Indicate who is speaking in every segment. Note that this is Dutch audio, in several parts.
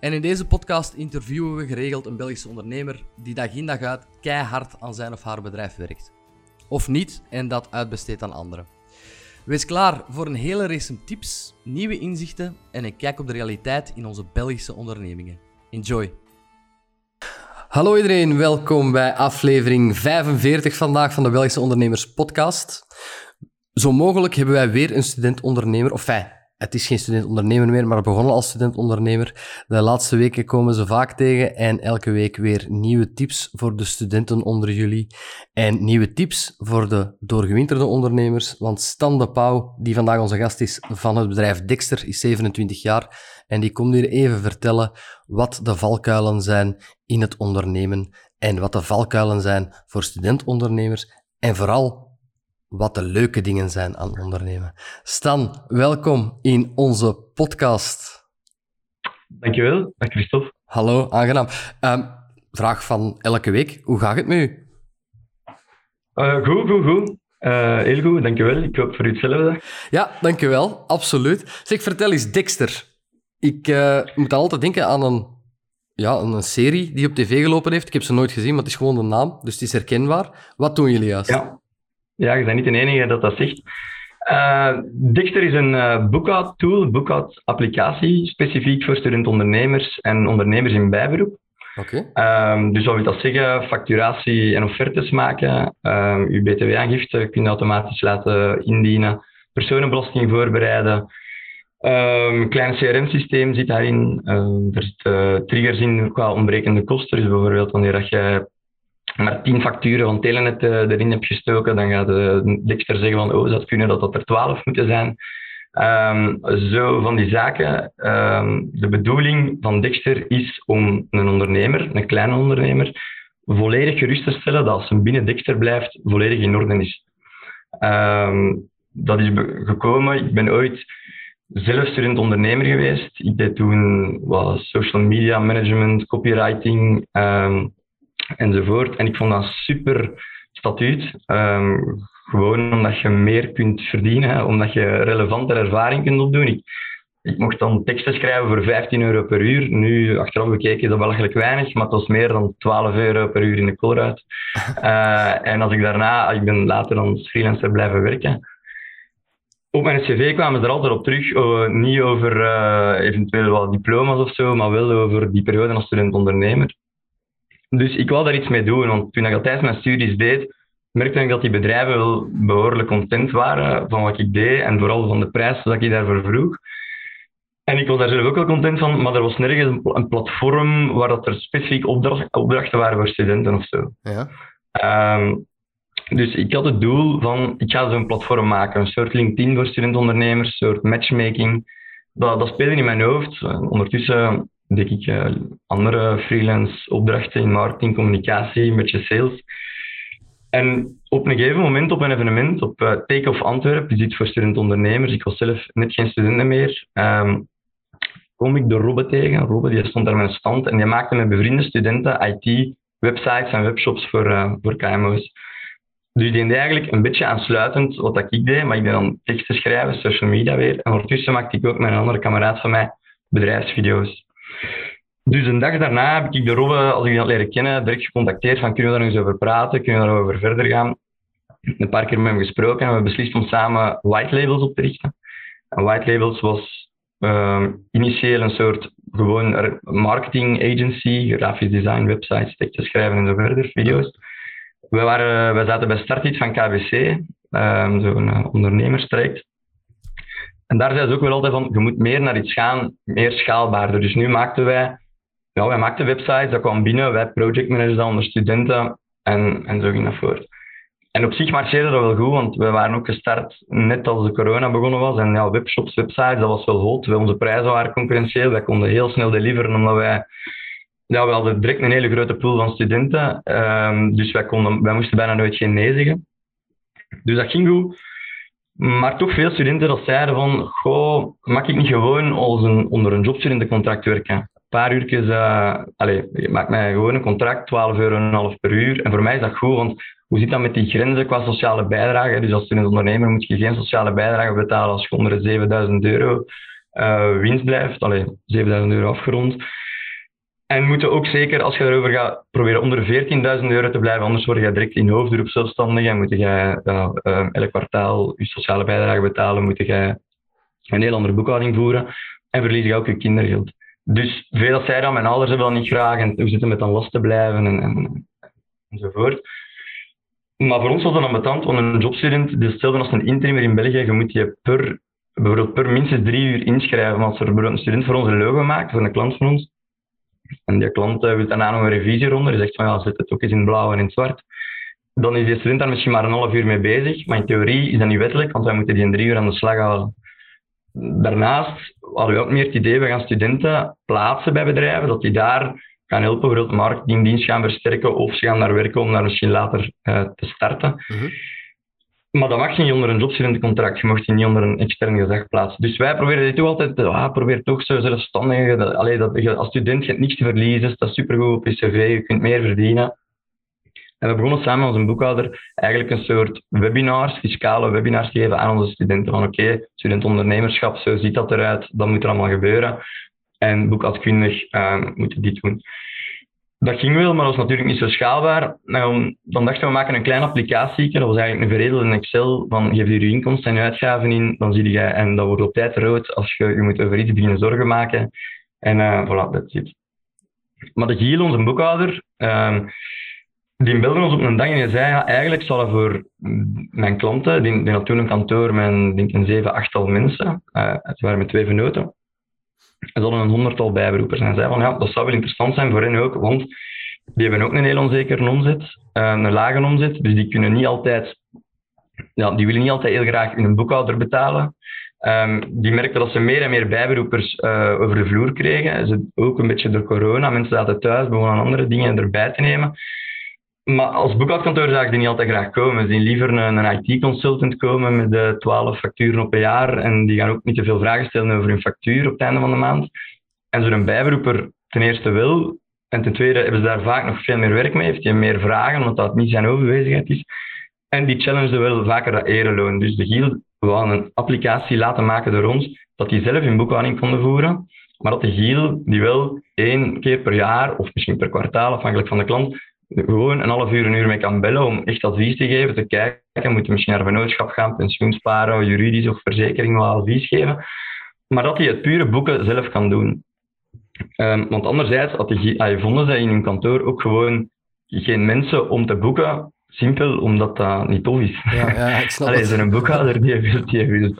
Speaker 1: En in deze podcast interviewen we geregeld een Belgische ondernemer die dag in dag uit keihard aan zijn of haar bedrijf werkt. Of niet en dat uitbesteedt aan anderen. Wees klaar voor een hele race tips, nieuwe inzichten en een kijk op de realiteit in onze Belgische ondernemingen. Enjoy! Hallo iedereen, welkom bij aflevering 45 vandaag van de Belgische Ondernemers Podcast. Zo mogelijk hebben wij weer een student-ondernemer, of fijn, het is geen student-ondernemer meer, maar begonnen als student-ondernemer. De laatste weken komen ze vaak tegen en elke week weer nieuwe tips voor de studenten onder jullie. En nieuwe tips voor de doorgewinterde ondernemers. Want Stan de Pauw, die vandaag onze gast is van het bedrijf Dexter, is 27 jaar. En die komt hier even vertellen wat de valkuilen zijn in het ondernemen. En wat de valkuilen zijn voor student-ondernemers. En vooral wat de leuke dingen zijn aan ondernemen. Stan, welkom in onze podcast.
Speaker 2: Dankjewel, dag Christophe.
Speaker 1: Hallo, aangenaam. Um, vraag van elke week, hoe gaat het met u?
Speaker 2: Uh, goed, goed, goed. Uh, heel goed, dankjewel. Ik hoop voor u hetzelfde.
Speaker 1: Ja, dankjewel, absoluut. Zeg, vertel eens, Dexter. Ik uh, moet altijd denken aan een, ja, een serie die op tv gelopen heeft. Ik heb ze nooit gezien, maar het is gewoon de naam, dus het is herkenbaar. Wat doen jullie juist?
Speaker 2: Ja. Ja, je bent niet de enige dat dat zegt. Uh, Dexter is een uh, boekhoudtool, boekhoudapplicatie, specifiek voor student-ondernemers en ondernemers in bijberoep.
Speaker 1: Oké.
Speaker 2: Okay. Um, dus wat wil dat zeggen? Facturatie en offertes maken. Um, uw btw-aangifte kun je automatisch laten indienen. Personenbelasting voorbereiden. Um, een klein CRM-systeem zit daarin. er zitten triggers in qua ontbrekende kosten. Dus bijvoorbeeld wanneer je maar tien facturen van Telenet uh, erin heb gestoken, dan gaat de Dexter zeggen van oh, dat kunnen dat, dat er twaalf moeten zijn. Um, zo van die zaken. Um, de bedoeling van Dexter is om een ondernemer, een kleine ondernemer, volledig gerust te stellen dat als hij binnen Dexter blijft, volledig in orde is. Um, dat is gekomen. Ik ben ooit zelf student-ondernemer geweest. Ik deed toen wat social media management, copywriting, enzovoort. En ik vond dat super statuut. Um, gewoon omdat je meer kunt verdienen, omdat je relevante ervaring kunt opdoen. Ik, ik mocht dan teksten schrijven voor 15 euro per uur. Nu, achteraf bekeken, is dat belachelijk weinig, maar het was meer dan 12 euro per uur in de koolruit. Uh, en als ik daarna, ik ben later als freelancer blijven werken. Op mijn cv kwamen ze er altijd op terug, oh, niet over uh, eventueel wat diploma's of zo, maar wel over die periode als student-ondernemer. Dus ik wou daar iets mee doen, want toen ik tijdens mijn studies deed, merkte ik dat die bedrijven wel behoorlijk content waren van wat ik deed en vooral van de prijs dat ik daarvoor vroeg. En ik was daar zelf ook wel content van, maar er was nergens een platform waar dat er specifiek opdrachten waren voor studenten of zo.
Speaker 1: Ja.
Speaker 2: Um, dus ik had het doel van, ik ga zo'n platform maken, een soort LinkedIn voor studentondernemers, een soort matchmaking. Dat, dat speelde in mijn hoofd. Ondertussen denk ik uh, andere freelance opdrachten in marketing, communicatie, een beetje sales. En op een gegeven moment op een evenement op uh, Take-Off Antwerpen, die zit voor student-ondernemers, ik was zelf net geen student meer, um, kom ik de Robbe tegen. Robbe die stond daar met een stand en die maakte met bevriende studenten IT, websites en webshops voor, uh, voor KMO's. Dus die deed eigenlijk een beetje aansluitend wat dat ik deed, maar ik deed dan teksten schrijven, social media weer. En ondertussen maakte ik ook met een andere kameraad van mij bedrijfsvideo's. Dus een dag daarna heb ik de Robbe, als ik die had leren kennen, direct gecontacteerd van kunnen we daar nog eens over praten, kunnen we daarover verder gaan. Een paar keer met hem gesproken en we hebben beslist om samen white labels op te richten. En white labels was uh, initieel een soort gewoon marketing agency, grafisch design, websites, teksten schrijven en zo verder, video's. We, waren, we zaten bij Startit van KBC, um, ehm, zo'n uh, ondernemerstraject. En daar zei ze ook wel altijd van, je moet meer naar iets gaan, meer schaalbaarder. Dus nu maakten wij, ja, wij maakten websites, dat kwam binnen, wij projectmanagers dan onder studenten en, en zo ging dat voort. En op zich marcheerde dat wel goed, want we waren ook gestart net als de corona begonnen was. En ja, webshops, websites, dat was wel hot. Onze prijzen waren concurrentieel. Wij konden heel snel deliveren, omdat wij ja, we hadden direct een hele grote pool van studenten. Ehm, dus wij, konden, wij moesten bijna nooit geen nee. Dus dat ging goed. Maar toch veel studenten dat zeiden van, goh, mag ik niet gewoon als een, onder een jobstudentencontract werken? Paar uurtjes, uh, allez, je maakt mij gewoon een contract, 12,5 euro per uur. En voor mij is dat goed, want hoe zit dat met die grenzen qua sociale bijdrage? Dus als studentondernemer moet je geen sociale bijdrage betalen als je onder de 7000 euro uh, winst blijft. Allee, 7000 euro afgerond. En moeten ook zeker, als je erover gaat, proberen onder 14.000 euro te blijven, anders word je direct in hoofdberoep zelfstandig en moet je uh, elk kwartaal je sociale bijdrage betalen, moet je een heel andere boekhouding voeren en verlies je ook je kindergeld. Dus veel zeiden dan, mijn ouders hebben dat niet graag en hoe zitten met dan last te blijven en, en, enzovoort. Maar voor ons was dat ambetant, want een jobstudent, hetzelfde als een interimer in België, je moet je per, bijvoorbeeld per minstens drie uur inschrijven. Als er bijvoorbeeld een student voor ons een logo maakt, voor een klant van ons, en die klant uh, wil daarna nog een revisieronde, die zegt van ja, zet het ook eens in blauw en in zwart, dan is die student daar misschien maar een half uur mee bezig. Maar in theorie is dat niet wettelijk, want wij moeten die in drie uur aan de slag houden. Daarnaast hadden we ook meer het idee, we gaan studenten plaatsen bij bedrijven, dat die daar gaan helpen, bijvoorbeeld marketingdienst gaan versterken of ze gaan naar werken om daar misschien later uh, te starten. Mhm. Maar dat mag je niet onder een jobstudentencontract, je mag je niet onder een extern gezag plaatsen. Dus wij proberen dit ook altijd, ah, probeer toch zo zelfstandig, dat, allee, dat, als student je hebt niets te verliezen, dat is supergoed op je cv, je kunt meer verdienen. En we begonnen samen met onze boekhouder eigenlijk een soort webinars, fiscale webinars geven aan onze studenten. Van oké, okay, studentondernemerschap, zo ziet dat eruit, dat moet er allemaal gebeuren. En boekhoudkundig uh, moeten dit doen. Dat ging wel, maar dat was natuurlijk niet zo schaalbaar. Um, dan dachten we, we maken een kleine applicatie. Dat was eigenlijk een veredelde Excel. Van geef je je inkomsten en je uitgaven in, dan zie je, en dat wordt op tijd rood als je je moet over iets beginnen zorgen maken. En uh, voilà, dat zit. Maar de Giel, onze boekhouder, um, die belde ons op een dag en hij zei, ja, eigenlijk zal voor mijn klanten, die, die toen een kantoor met denk, een zeven, achttal mensen, uh, waren met twee vernoten, er een honderdtal bijberoepers. En zei van ja, dat zou wel interessant zijn voor hen ook, want die hebben ook een heel onzekere omzet, eh, een lage omzet, dus die kunnen niet altijd, ja, die willen niet altijd heel graag hun boekhouder betalen. Um, die merkten dat ze meer en meer bijberoepers uh, over de vloer kregen. Ze, ook een beetje door corona. Mensen zaten thuis, begonnen andere dingen erbij te nemen. Maar als boekhoudkantoor zag ik die niet altijd graag komen. Ze zien liever een, een IT-consultant komen met de 12 facturen op een jaar en die gaan ook niet te veel vragen stellen over hun factuur op het einde van de maand. En zo'n bijberoeper ten eerste wil, en ten tweede hebben ze daar vaak nog veel meer werk mee, heeft hij meer vragen, omdat dat niet zijn overwezigheid is. En die challenge wel vaker dat ereloon. Dus de Giel wou een applicatie laten maken door ons, dat die zelf hun boekhouding konden voeren, maar dat de Giel die wel één keer per jaar, of misschien per kwartaal, afhankelijk van de klant, gewoon een half uur, een uur mee kan bellen om echt advies te geven, te kijken, moet je misschien naar vennootschap gaan, pensioen sparen, juridisch of verzekering wel advies geven, maar dat hij het pure boeken zelf kan doen. Um, want anderzijds had hij, vonden zij in hun kantoor ook gewoon geen mensen om te boeken, simpel omdat dat niet tof is. Ja, ja, ik snap Allee, een boekhouder die wil, die wil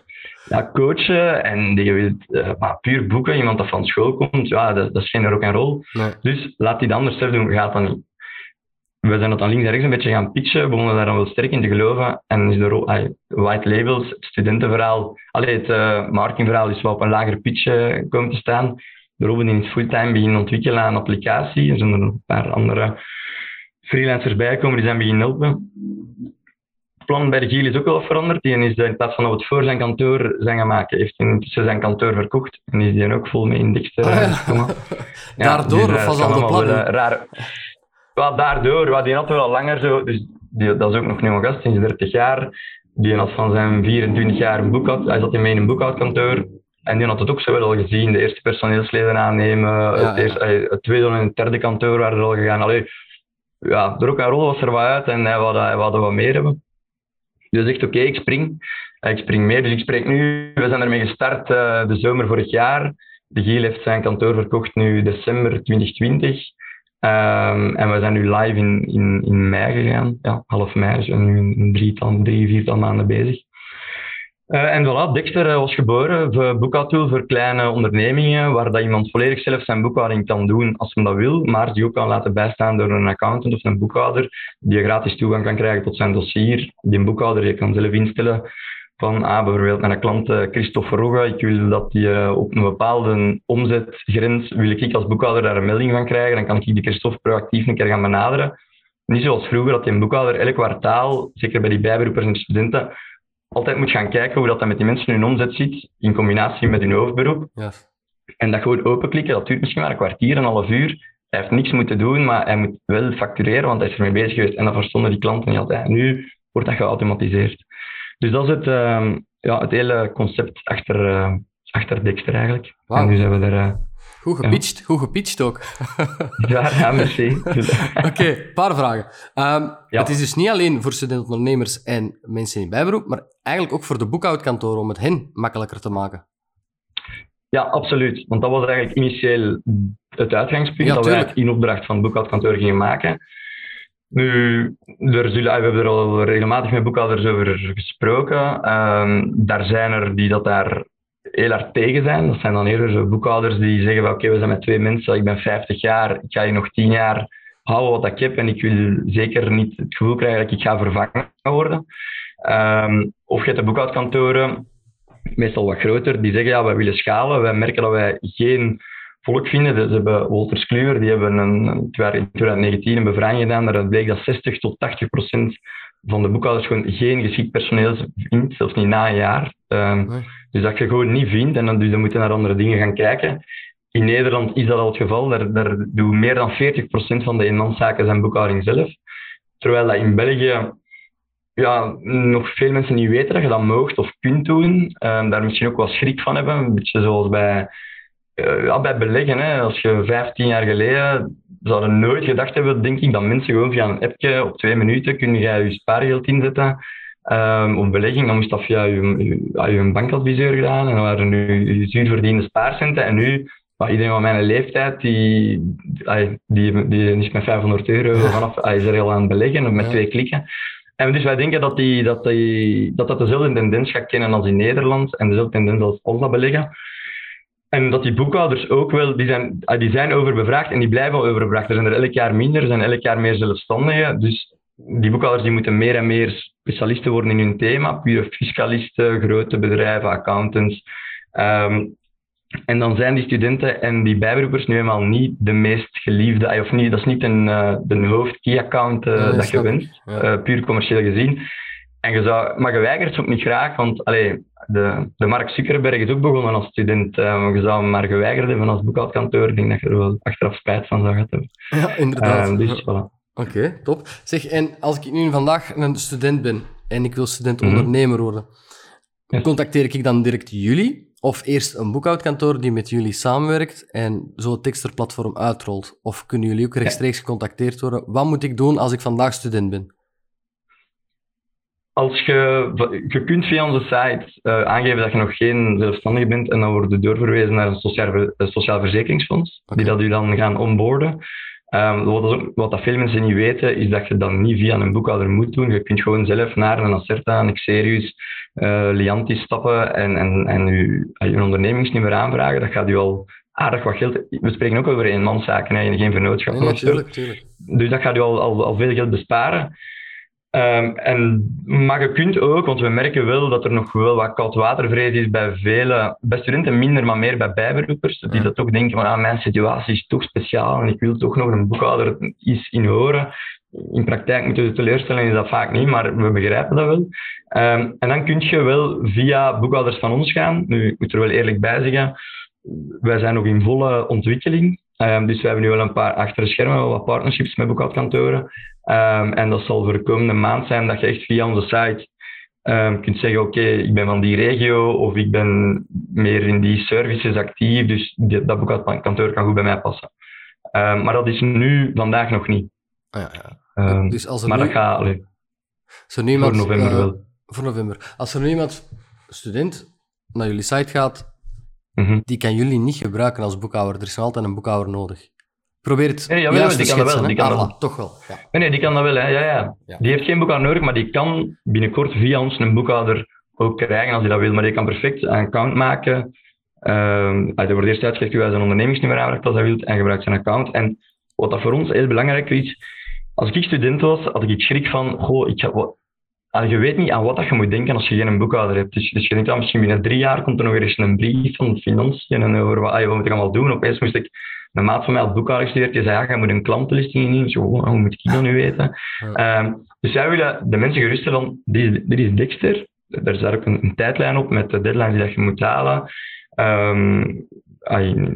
Speaker 2: ja, coachen en die wil uh, maar puur boeken, iemand dat van school komt, ja, dat, dat is geen rock en roll. Nee. Dus laat hij dat anders zelf doen, gaat dat niet we zijn dat dan links en rechts een beetje gaan pitchen, begonnen daar dan wel sterk in te geloven. En is de white labels, het studentenverhaal, allee, het uh, marketingverhaal is wel op een lager pitch uh, komen te staan. De Robin is fulltime beginnen ontwikkelen aan een applicatie. Er zijn er een paar andere freelancers bijgekomen die zijn beginnen helpen. Het plan bij de Giel is ook wel veranderd. Die is in plaats van dat we het voor zijn kantoor zijn gaan maken, heeft intussen zijn kantoor verkocht. En is die ook vol mee in Dexter ah, ja.
Speaker 1: ja, Daardoor dus, was al de plannen?
Speaker 2: Raar, wel, daardoor, wat die had wel al langer zo, dus die, dat is ook nog een gast, sinds 30 jaar. Die had van zijn 24 jaar een boekhoud, hij zat in mijn boekhoudkantoor. En die had het ook zo wel al gezien, de eerste personeelsleden aannemen, het, eerste, het, tweede en het derde kantoor waren er al gegaan. Allee, ja, de rock en roll was er wat uit en hij wilde, hij wilde wat meer hebben. Dus zegt, oké, ik spring. Ik spring mee, dus ik spreek nu. We zijn ermee gestart uh, de zomer vorig jaar. De Giel heeft zijn kantoor verkocht nu december 2020. Um, en we zijn nu live in, in, in mei gegaan, ja, half mei, dus we zijn nu drietal, drie, viertal maanden bezig. Uh, en voilà, Dexter uh, was geboren voor boekhoudtool voor kleine ondernemingen, waar dat iemand volledig zelf zijn boekhouding kan doen als men dat wil, maar die ook kan laten bijstaan door een accountant of een boekhouder, die gratis toegang kan krijgen tot zijn dossier. Die boekhouder je kan zelf instellen van ah, bijvoorbeeld mijn klant uh, Christophe Rogge, ik wil dat die uh, op een bepaalde omzetgrens, wil ik als boekhouder daar een melding van krijgen, dan kan ik die Christophe proactief een keer gaan benaderen. Niet zoals vroeger, dat die een boekhouder elk kwartaal, zeker bij die bijberoepers en studenten, altijd moet gaan kijken hoe dat, dat met die mensen hun omzet zit, in combinatie met hun hoofdberoep. En dat gewoon openklikken, dat duurt misschien maar een kwartier, een half uur. Hij heeft niks moeten doen, maar hij moet wel factureren, want hij is ermee bezig geweest. En dat verstonden die klanten niet altijd. Nu wordt dat geautomatiseerd. Dus dat is het, uh, ja, het hele concept achter, uh, achter Dexter eigenlijk.
Speaker 1: Wow.
Speaker 2: En nu zijn we er... Uh,
Speaker 1: goed gepitcht, ja. goed gepitcht ook.
Speaker 2: ja, ja, merci.
Speaker 1: Oké, okay, paar vragen. Um, ja. Het is dus niet alleen voor studentondernemers en mensen in bijberoep, maar eigenlijk ook voor de boekhoudkantoren om het hen makkelijker te maken.
Speaker 2: Ja, absoluut. Want dat was eigenlijk initieel het uitgangspunt ja, dat wij in opdracht van het boekhoudkantoor gingen maken. Nu, er zullen, we hebben er al regelmatig met boekhouders over gesproken. Um, daar zijn er die dat daar heel hard tegen zijn. Dat zijn dan eerder zo boekhouders die zeggen van oké, we zijn met twee mensen, ik ben 50 jaar, ik ga hier nog 10 jaar houden wat ik heb en ik wil zeker niet het gevoel krijgen dat ik ga vervangen worden. Um, of je hebt de boekhoudkantoren, meestal wat groter, die zeggen ja, wij willen schalen. Wij merken dat wij geen volk vinden. Dus hebben Wolters Kluwer, die hebben een, in 2019 een bevraging gedaan. Daaruit bleek dat 60 tot 80 procent van de boekhouders gewoon geen geschikt personeel vindt, zelfs niet na een jaar. Um, Dus dat je gewoon niet vindt en dan, dus dan moeten naar andere dingen gaan kijken. In Nederland is dat al het geval. Daar, daar doen meer dan 40% van de eenmanszaken zijn boekhouding zelf. Terwijl dat in België ja, nog veel mensen niet weten dat je dat moogt of kunt doen. Um, daar misschien ook wel schrik van hebben. Een beetje zoals bij ja, bij beleggen, hè, als je 15 jaar geleden zouden nooit gedacht hebben, denk ik, dat mensen gewoon via een appje op twee minuten kun je je spaargeld inzetten. Um, op belegging, dan moest dat via je, je, bankadviseur gedaan en dan waren nu je zuurverdiende spaarcenten. En nu, iedereen van mijn leeftijd, die, die, die is met 500 euro vanaf, is er al aan het beleggen, met twee klikken. En dus wij denken dat, die, dat, die, dat dat dezelfde tendens gaat kennen als in Nederland en dezelfde tendens als ons dat beleggen. En dat die boekhouders ook wel, die zijn, ah, die zijn overbevraagd en die blijven overbevraagd. Er zijn er elk jaar minder, er zijn elk jaar meer zelfstandigen. Dus die boekhouders die moeten meer en meer specialisten worden in hun thema. Pure fiscalisten, grote bedrijven, accountants. Um, en dan zijn die studenten en die bijberoepers nu eenmaal niet de meest geliefde, of niet, dat is niet een, uh, de hoofd-key-account uh, ja, dat je wenst, ja. uh, puur commercieel gezien. En je zou, maar je weigert ook niet graag, want allee, de, de Mark Zuckerberg is ook begonnen als student. Uh, je zou hem maar geweigerd hebben als boekhoudkantoor. Ik denk dat je er wel achteraf spijt van zou hebben.
Speaker 1: Ja, inderdaad.
Speaker 2: Uh, dus, voilà.
Speaker 1: Oké, top. Zeg, en als ik nu vandaag een student ben en ik wil student-ondernemer mhm. worden, contacteer ik dan direct jullie? Of eerst een boekhoudkantoor die met jullie samenwerkt en zo het Texter-platform uitrolt? Of kunnen jullie ook rechtstreeks gecontacteerd worden? Wat moet ik doen als ik vandaag student ben?
Speaker 2: Als je, je kunt via onze site uh, aangeven dat je nog geen zelfstandige bent en dan word je doorverwezen naar een sociaal, sociaal verzekeringsfonds, die dat u dan gaan onboorden. Um, wat, wat, dat veel mensen niet weten, is dat je dat niet via een boekhouder moet doen. Je kunt gewoon zelf naar een Acerta, een Xerius, uh, Lianti stappen en, en, en je, je ondernemingsnummer aanvragen. Dat gaat u al aardig wat geld... We spreken ook over eenmanszaken en geen
Speaker 1: natuurlijk, tuurlijk.
Speaker 2: Dus dat gaat u al, al, al veel geld besparen. Um, en, maar je kunt ook, want we merken wel dat er nog wel wat koudwatervrees is bij vele, bij studenten minder, maar meer bij bijberoepers, die dat ook denken van ah, mijn situatie is toch speciaal en ik wil toch nog een boekhouder iets in horen. In praktijk moeten we teleurstellen, is dat vaak niet, maar we begrijpen dat wel. Um, en dan kun je wel via boekhouders van ons gaan. Nu, ik moet er wel eerlijk bij zeggen, wij zijn nog in volle ontwikkeling. Um, dus we hebben nu wel een paar achter de schermen, wel wat partnerships met boekhoudkantoren. Um, en dat zal voor de komende maand zijn dat je echt via onze site um, kunt zeggen, oké, okay, ik ben van die regio of ik ben meer in die services actief, dus die, dat boekhoudkantoor kan goed bij mij passen. Maar dat is nu vandaag nog niet.
Speaker 1: Ah, ja, ja. dus als er
Speaker 2: maar
Speaker 1: nu,
Speaker 2: dat gaat allee,
Speaker 1: zo nu iemand,
Speaker 2: voor november
Speaker 1: uh,
Speaker 2: wel.
Speaker 1: Voor november. Als er nu iemand, student, naar jullie site gaat,
Speaker 2: mm -hmm.
Speaker 1: die kan jullie niet gebruiken als boekhouder. Er is altijd een boekhouder nodig. Probeer het
Speaker 2: nee, jawel,
Speaker 1: juist
Speaker 2: die
Speaker 1: te
Speaker 2: kan dat wel, die kan
Speaker 1: Ah,
Speaker 2: dat
Speaker 1: toch wel. Ja.
Speaker 2: Nee, nee, die kan dat wel. Hè. Ja, ja.
Speaker 1: Ja.
Speaker 2: Die heeft geen boekhouder nodig, maar die kan binnenkort via ons een boekhouder ook krijgen als hij dat wil. Maar die kan perfect een account maken. Um, hij wordt eerst uitgelegd hoe hij zijn ondernemingsnummer aanraakt als hij wil en gebruikt zijn account. En wat dat voor ons heel belangrijk is, als ik student was, had ik schrik van, goh, ik, wat, je weet niet aan wat dat je moet denken als je geen boekhouder hebt. Dus, dus je denkt, dat misschien binnen drie jaar komt er nog eens een brief van financiën en over wat, wat moet ik allemaal doen. Opeens moest ik een maat van mij als boekhouder gestuurd, die zei, ja, je moet een klantenlisting indienen. Zo, hoe moet ik dat nu weten? Ehm, dus zij willen de mensen geruststellen, dit, dit is Dexter. Er staat ook een, tijdlijn op met de deadlines die dat je moet halen. Um,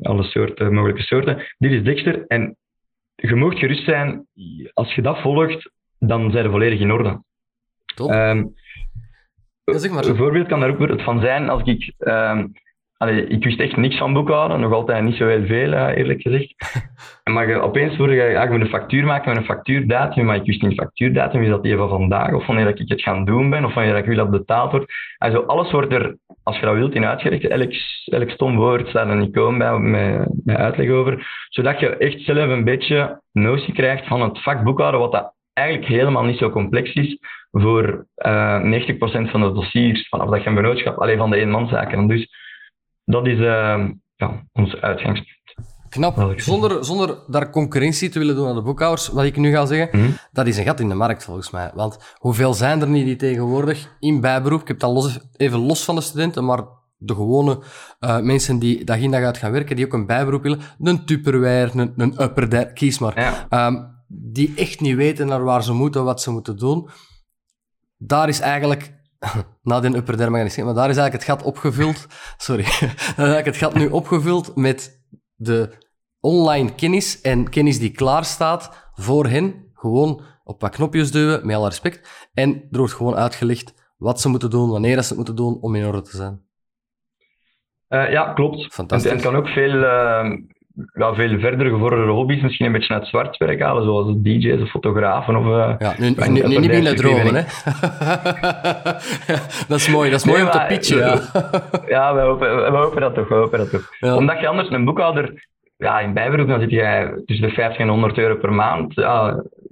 Speaker 2: alle soorten, mogelijke soorten. Dit is Dexter. En je mag gerust zijn, als je dat volgt, dan zijn ze volledig in orde.
Speaker 1: Top. Um, zeg maar.
Speaker 2: Een voorbeeld kan daar ook van zijn als ik Allee, ik wist echt niks van boekhouden, nog altijd niet zo heel veel, eerlijk gezegd. maar je, opeens hoorde je, ja, je moet een factuur maken met een factuurdatum, maar ik wist niet factuurdatum, is dat die van vandaag, of wanneer dat ik het gaan doen ben, of wanneer dat ik wil dat betaald wordt. Also, alles wordt er, als je dat wilt, in uitgelegd. Elk, elk stom woord staat een icoon bij met, met uitleg over, zodat je echt zelf een beetje notie krijgt van het vak boekhouden, wat dat eigenlijk helemaal niet zo complex is voor uh, eh, 90% van de dossiers, vanaf dat je een benootschap, alleen van de eenmanszaken. Dus dat is uh, ja, ons uitgangspunt.
Speaker 1: Knap. Zonder, zonder daar concurrentie te willen doen aan de boekhouders, wat ik nu ga zeggen, mhm. dat is een gat in de markt volgens mij. Want hoeveel zijn er niet die tegenwoordig in bijberoep, ik heb dat los, even los van de studenten, maar de gewone uh, mensen die dag in dag uit gaan werken, die ook een bijberoep willen, een tupperware, een, een upper, kies maar. Um, die echt niet weten naar waar ze moeten, wat ze moeten doen. Daar is eigenlijk na de upper derma maar daar is eigenlijk het gat opgevuld. Sorry. daar is eigenlijk het gat nu opgevuld met de online kennis en kennis die klaar staat voor hen. Gewoon op wat knopjes duwen, met alle respect. En er wordt gewoon uitgelegd wat ze moeten doen, wanneer ze het moeten doen om in orde te zijn.
Speaker 2: Uh, ja, klopt. Fantastisch. En het kan ook veel, uh, ja, veel verder gevorderde hobby's misschien een beetje naar het zwart werk halen, zoals DJ's of fotografen. Of, uh,
Speaker 1: ja, nu, nu, nu, niet binnen dromen, hè? dat is mooi, dat is mooi om te pitchen. Ja,
Speaker 2: ja we, hopen, we hopen dat toch. We hopen dat toch. Omdat je anders een boekhouder, ja, in bijberoep, dan zit je tussen de 50 en 100 euro per maand. Ja,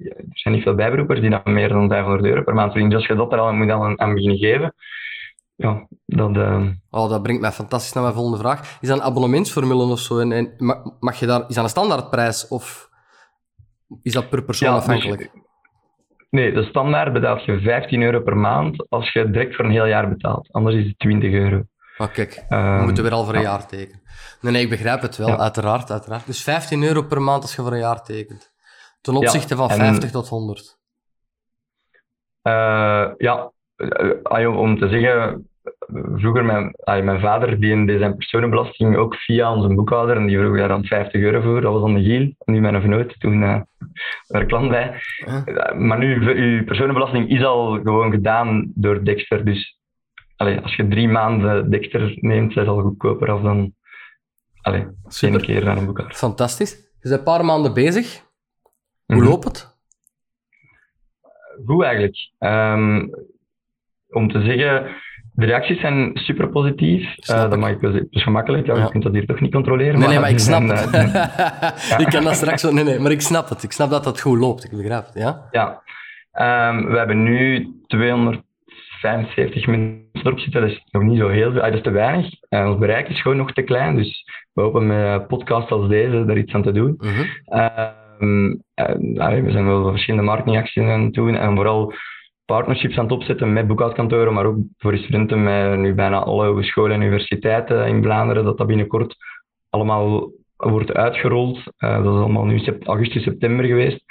Speaker 2: er zijn niet veel bijberoepers die dan meer dan 500 euro per maand verdienen. Dus als je dat er al moet aan beginnen geven, ja, dat... Uh...
Speaker 1: Oh, dat brengt mij fantastisch naar mijn volgende vraag. Is dat een abonnementsformule of zo? En, en mag je daar, is dat een standaardprijs of is dat per persoon afhankelijk?
Speaker 2: nee, de standaard betaalt je 15 euro per maand als je direct voor een heel jaar betaalt. Anders is het 20 euro.
Speaker 1: Oh, kijk, we um, moeten weer al voor een jaar tekenen. Nee, nee, ik begrijp het wel, uiteraard, uiteraard. Dus 15 euro per maand als je voor een jaar tekent. Ten opzichte van 50 tot 100.
Speaker 2: Uh, ja, om te zeggen, vroeger mijn, mijn vader, die in zijn personenbelasting ook via onze boekhouder, en die vroeg daar dan 50 euro voor, dat was dan de Giel, nu mijn vernoot, toen uh, er klant bij. Uh, maar nu, uw personenbelasting is al gewoon gedaan door Dexter, dus allee, als je drie maanden Dexter neemt, is al goedkoper af dan allee, één keer naar een boekhouder.
Speaker 1: Fantastisch. Je bent een paar maanden bezig. Hoe mhm. loopt het?
Speaker 2: Goed eigenlijk. Um, om te zeggen, de reacties zijn super positief. Uh, dat mag ik wel is gemakkelijk. Ja, Je kunt dat hier toch niet controleren.
Speaker 1: Nee, nee, maar ik snap het. ja. Ik kan dat straks wel. Nee, nee, maar ik snap het. Ik snap dat dat goed loopt. Ik begrijp het. Ja.
Speaker 2: Ja. Um, we hebben nu 275 mensen erop zitten. Dat is nog niet zo heel veel. Ah, dat is te weinig. Uh, ons bereik is gewoon nog te klein. Dus we hopen met podcasts als deze daar iets aan te doen. Um, uh, we zijn wel verschillende marketingacties aan het doen. En vooral partnerships aan het opzetten met boekhoudkantoren, maar ook voor studenten met nu bijna alle hogescholen en universiteiten in Vlaanderen, dat dat binnenkort allemaal wordt uitgerold. Uh, dat is allemaal nu augustus, september geweest.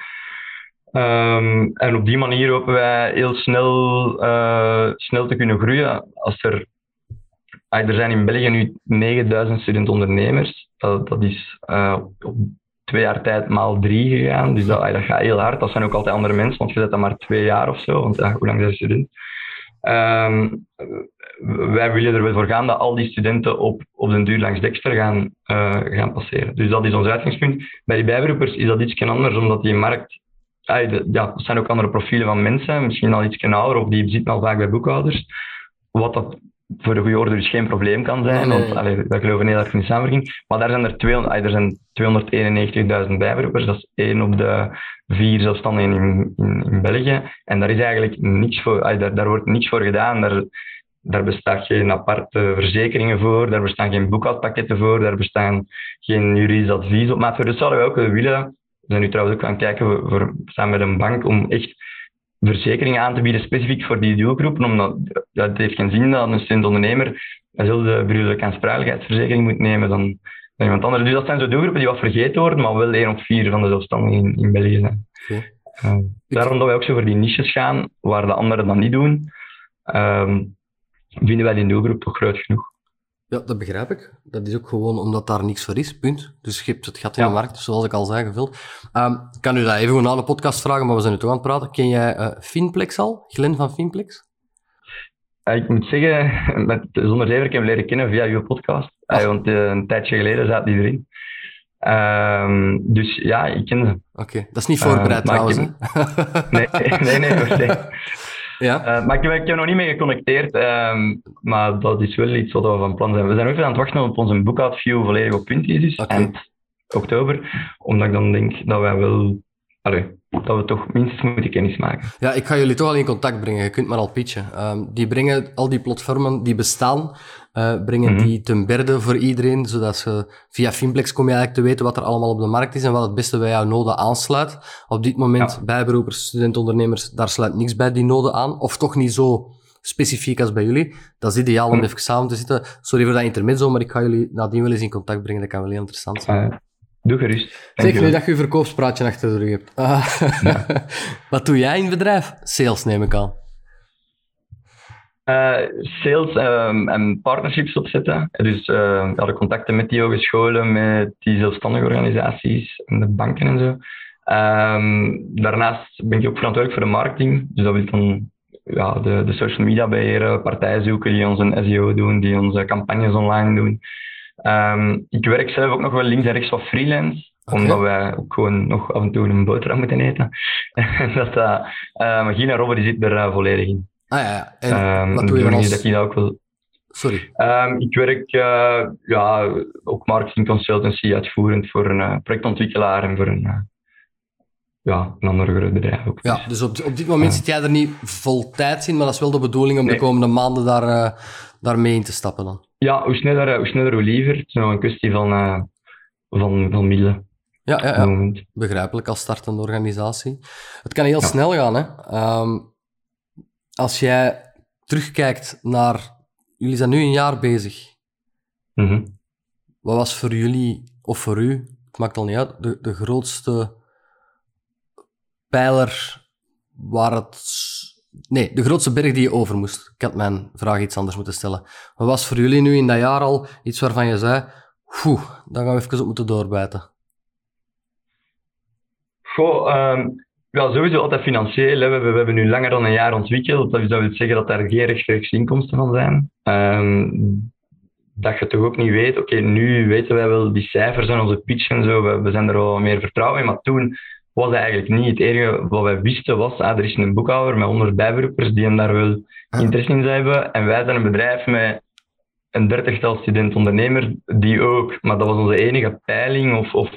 Speaker 2: Um, en op die manier hopen wij heel snel, uh, snel te kunnen groeien. Als er, uh, er zijn in België nu 9000 student-ondernemers. Dat, dat is uh, op twee jaar tijd maal drie gegaan. Dus dat, dat gaat heel hard. Dat zijn ook altijd andere mensen, want je zit dan maar twee jaar of zo. Want ja, hoe lang zijn student? Um, wij willen er wel voor gaan dat al die studenten op, op den duur langs Dexter gaan, uh, gaan passeren. Dus dat is ons uitgangspunt. Bij die bijberoepers is dat iets anders, omdat die markt... Ja, dat zijn ook andere profielen van mensen, misschien al iets ouder, of die zitten al vaak bij boekhouders. Wat dat voor de goede orde dus geen probleem kan zijn. Nee, Want allee, wij geloven heel erg in de samenwerking. Maar daar zijn er, 200, er zijn 291.000 bijberoepers. Dat is één op de vier zelfstandigen in, in, in België. En daar is eigenlijk niks voor, daar, daar wordt niks voor gedaan. Daar, daar bestaan geen aparte verzekeringen voor, daar bestaan geen boekhoudpakketten voor, daar bestaan geen juridisch advies op maat voor. Dus zouden we ook willen. We zijn nu trouwens ook aan het kijken, we, we staan met een bank om echt verzekeringen aan te bieden specifiek voor die doelgroepen, omdat het heeft geen zin dat een student-ondernemer dezelfde beroepelijke aansprakelijkheidsverzekering moet nemen dan, dan iemand anders. Dus dat zijn zo doelgroepen die wat vergeten worden, maar wel één op vier van de zelfstandigen in, in België zijn. Uh, daarom dat wij ook zo voor die niches gaan, waar de anderen dat niet doen, ehm, vinden wij die doelgroep toch groot genoeg.
Speaker 1: Ja, dat begrijp ik. Dat is ook gewoon omdat daar niks voor is, punt. Dus je hebt het gat in
Speaker 2: Ja.
Speaker 1: de markt, zoals ik al zei, gevuld. Ehm, ik kan u dat even gewoon aan de podcast vragen, maar we zijn nu toch aan het praten. Ken jij eh, Finplex al? Glenn van Finplex?
Speaker 2: Eh, ik moet zeggen, met, zonder zever, ik heb hem leren kennen via uw podcast. Eh, want een tijdje geleden zat die erin. Ehm, dus ja, ik ken ze.
Speaker 1: Oké, dat is niet voorbereid trouwens,
Speaker 2: ik nee, nee. nee, nee.
Speaker 1: Ja?
Speaker 2: Eh, maar ik heb, ik heb nog niet mee geconnecteerd. ehm, maar dat is wel iets wat we van plan zijn. We zijn ook weer aan het wachten op onze bookout-view volledig op punt is. Dus eind oktober. Omdat ik dan denk dat wij wel... Allee, dat we toch minstens moeten kennis maken.
Speaker 1: Ja, ik ga jullie toch al in contact brengen. Je kunt maar al pitchen. Ehm, die brengen al die platformen die bestaan, eh, brengen
Speaker 2: Mhm.
Speaker 1: die ten berde voor iedereen, zodat ze via Finplex kom je eigenlijk te weten wat er allemaal op de markt is en wat het beste bij jouw noden aansluit. Op dit moment,
Speaker 2: Ja.
Speaker 1: bijberoepers, studentondernemers, daar sluit niks bij die noden aan. Of toch niet zo specifiek als bij jullie. Dat is ideaal om
Speaker 2: Mhm.
Speaker 1: even samen te zitten. Sorry voor dat intermezzo, maar ik ga jullie nadien wel eens in contact brengen. Dat kan wel heel interessant zijn.
Speaker 2: Eh, doe gerust.
Speaker 1: Zeker nu dat je je verkoopspraatje achter de rug hebt. Ah. Wat doe jij in het bedrijf? Sales neem ik aan.
Speaker 2: Eh, sales ehm, en partnerships opzetten. Dus eh, ja, de contacten met die hogescholen, met die zelfstandige organisaties en de banken en zo. Ehm, daarnaast ben ik ook verantwoordelijk voor de marketing. Dus dat wil dan ja, de, de social media beheren, partijen zoeken die onze SEO doen, die onze campagnes online doen. Ehm, ik werk zelf ook nog wel links en rechts wat freelance. Omdat wij ook gewoon nog af en toe een boterham moeten eten. En dat, uh, uh, Gina Robbe die zit er uh, volledig in.
Speaker 1: Ah ja. En
Speaker 2: Ehm,
Speaker 1: wat doe je dan als...
Speaker 2: dat ik dat ook wil.
Speaker 1: Sorry.
Speaker 2: Ehm, ik werk uh, ja, ook marketing consultancy uitvoerend voor een projectontwikkelaar en voor een, ja, een ander groot bedrijf ook.
Speaker 1: Ja, dus op, op dit moment zit jij er niet vol tijd in, maar dat is wel de bedoeling om
Speaker 2: Nee.
Speaker 1: de komende maanden daar, uh, daar mee in te stappen dan.
Speaker 2: Ja, hoe sneller, eh, hoe sneller, hoe liever. Het is nog een kwestie van, uh, van, van middelen.
Speaker 1: Ja, ja, ja. begrijpelijk als startende organisatie. Het kan heel
Speaker 2: Ja.
Speaker 1: snel gaan. Hè? Ehm, als jij terugkijkt naar... Jullie zijn nu een jaar bezig.
Speaker 2: Mhm.
Speaker 1: Wat was voor jullie, of voor u, het maakt al niet uit, de, de grootste pijler waar het... Nee, de grootste berg die je over moest. Ik had mijn vraag iets anders moeten stellen. Wat was voor jullie nu in dat jaar al iets waarvan je zei... Oeh, daar gaan we even op moeten doorbijten.
Speaker 2: Goh, ehm, ja, sowieso altijd financieel. Hè. We, hebben, we nu langer dan een jaar ontwikkeld. Dat, dat wil zeggen dat daar geen rechtstreeks inkomsten van zijn. Ehm, dat je toch ook niet weet, oké, nu weten wij wel die cijfers en onze pitch en zo, we, we zijn er wel meer vertrouwen in, maar toen was dat eigenlijk niet. Het enige wat wij wisten was, ah, er is een boekhouder met 100 bijberoepers die hem daar wel
Speaker 1: Ah.
Speaker 2: interesse in zou hebben. En wij zijn een bedrijf met een dertigtal student-ondernemers, die ook, maar dat was onze enige peiling. Of, of,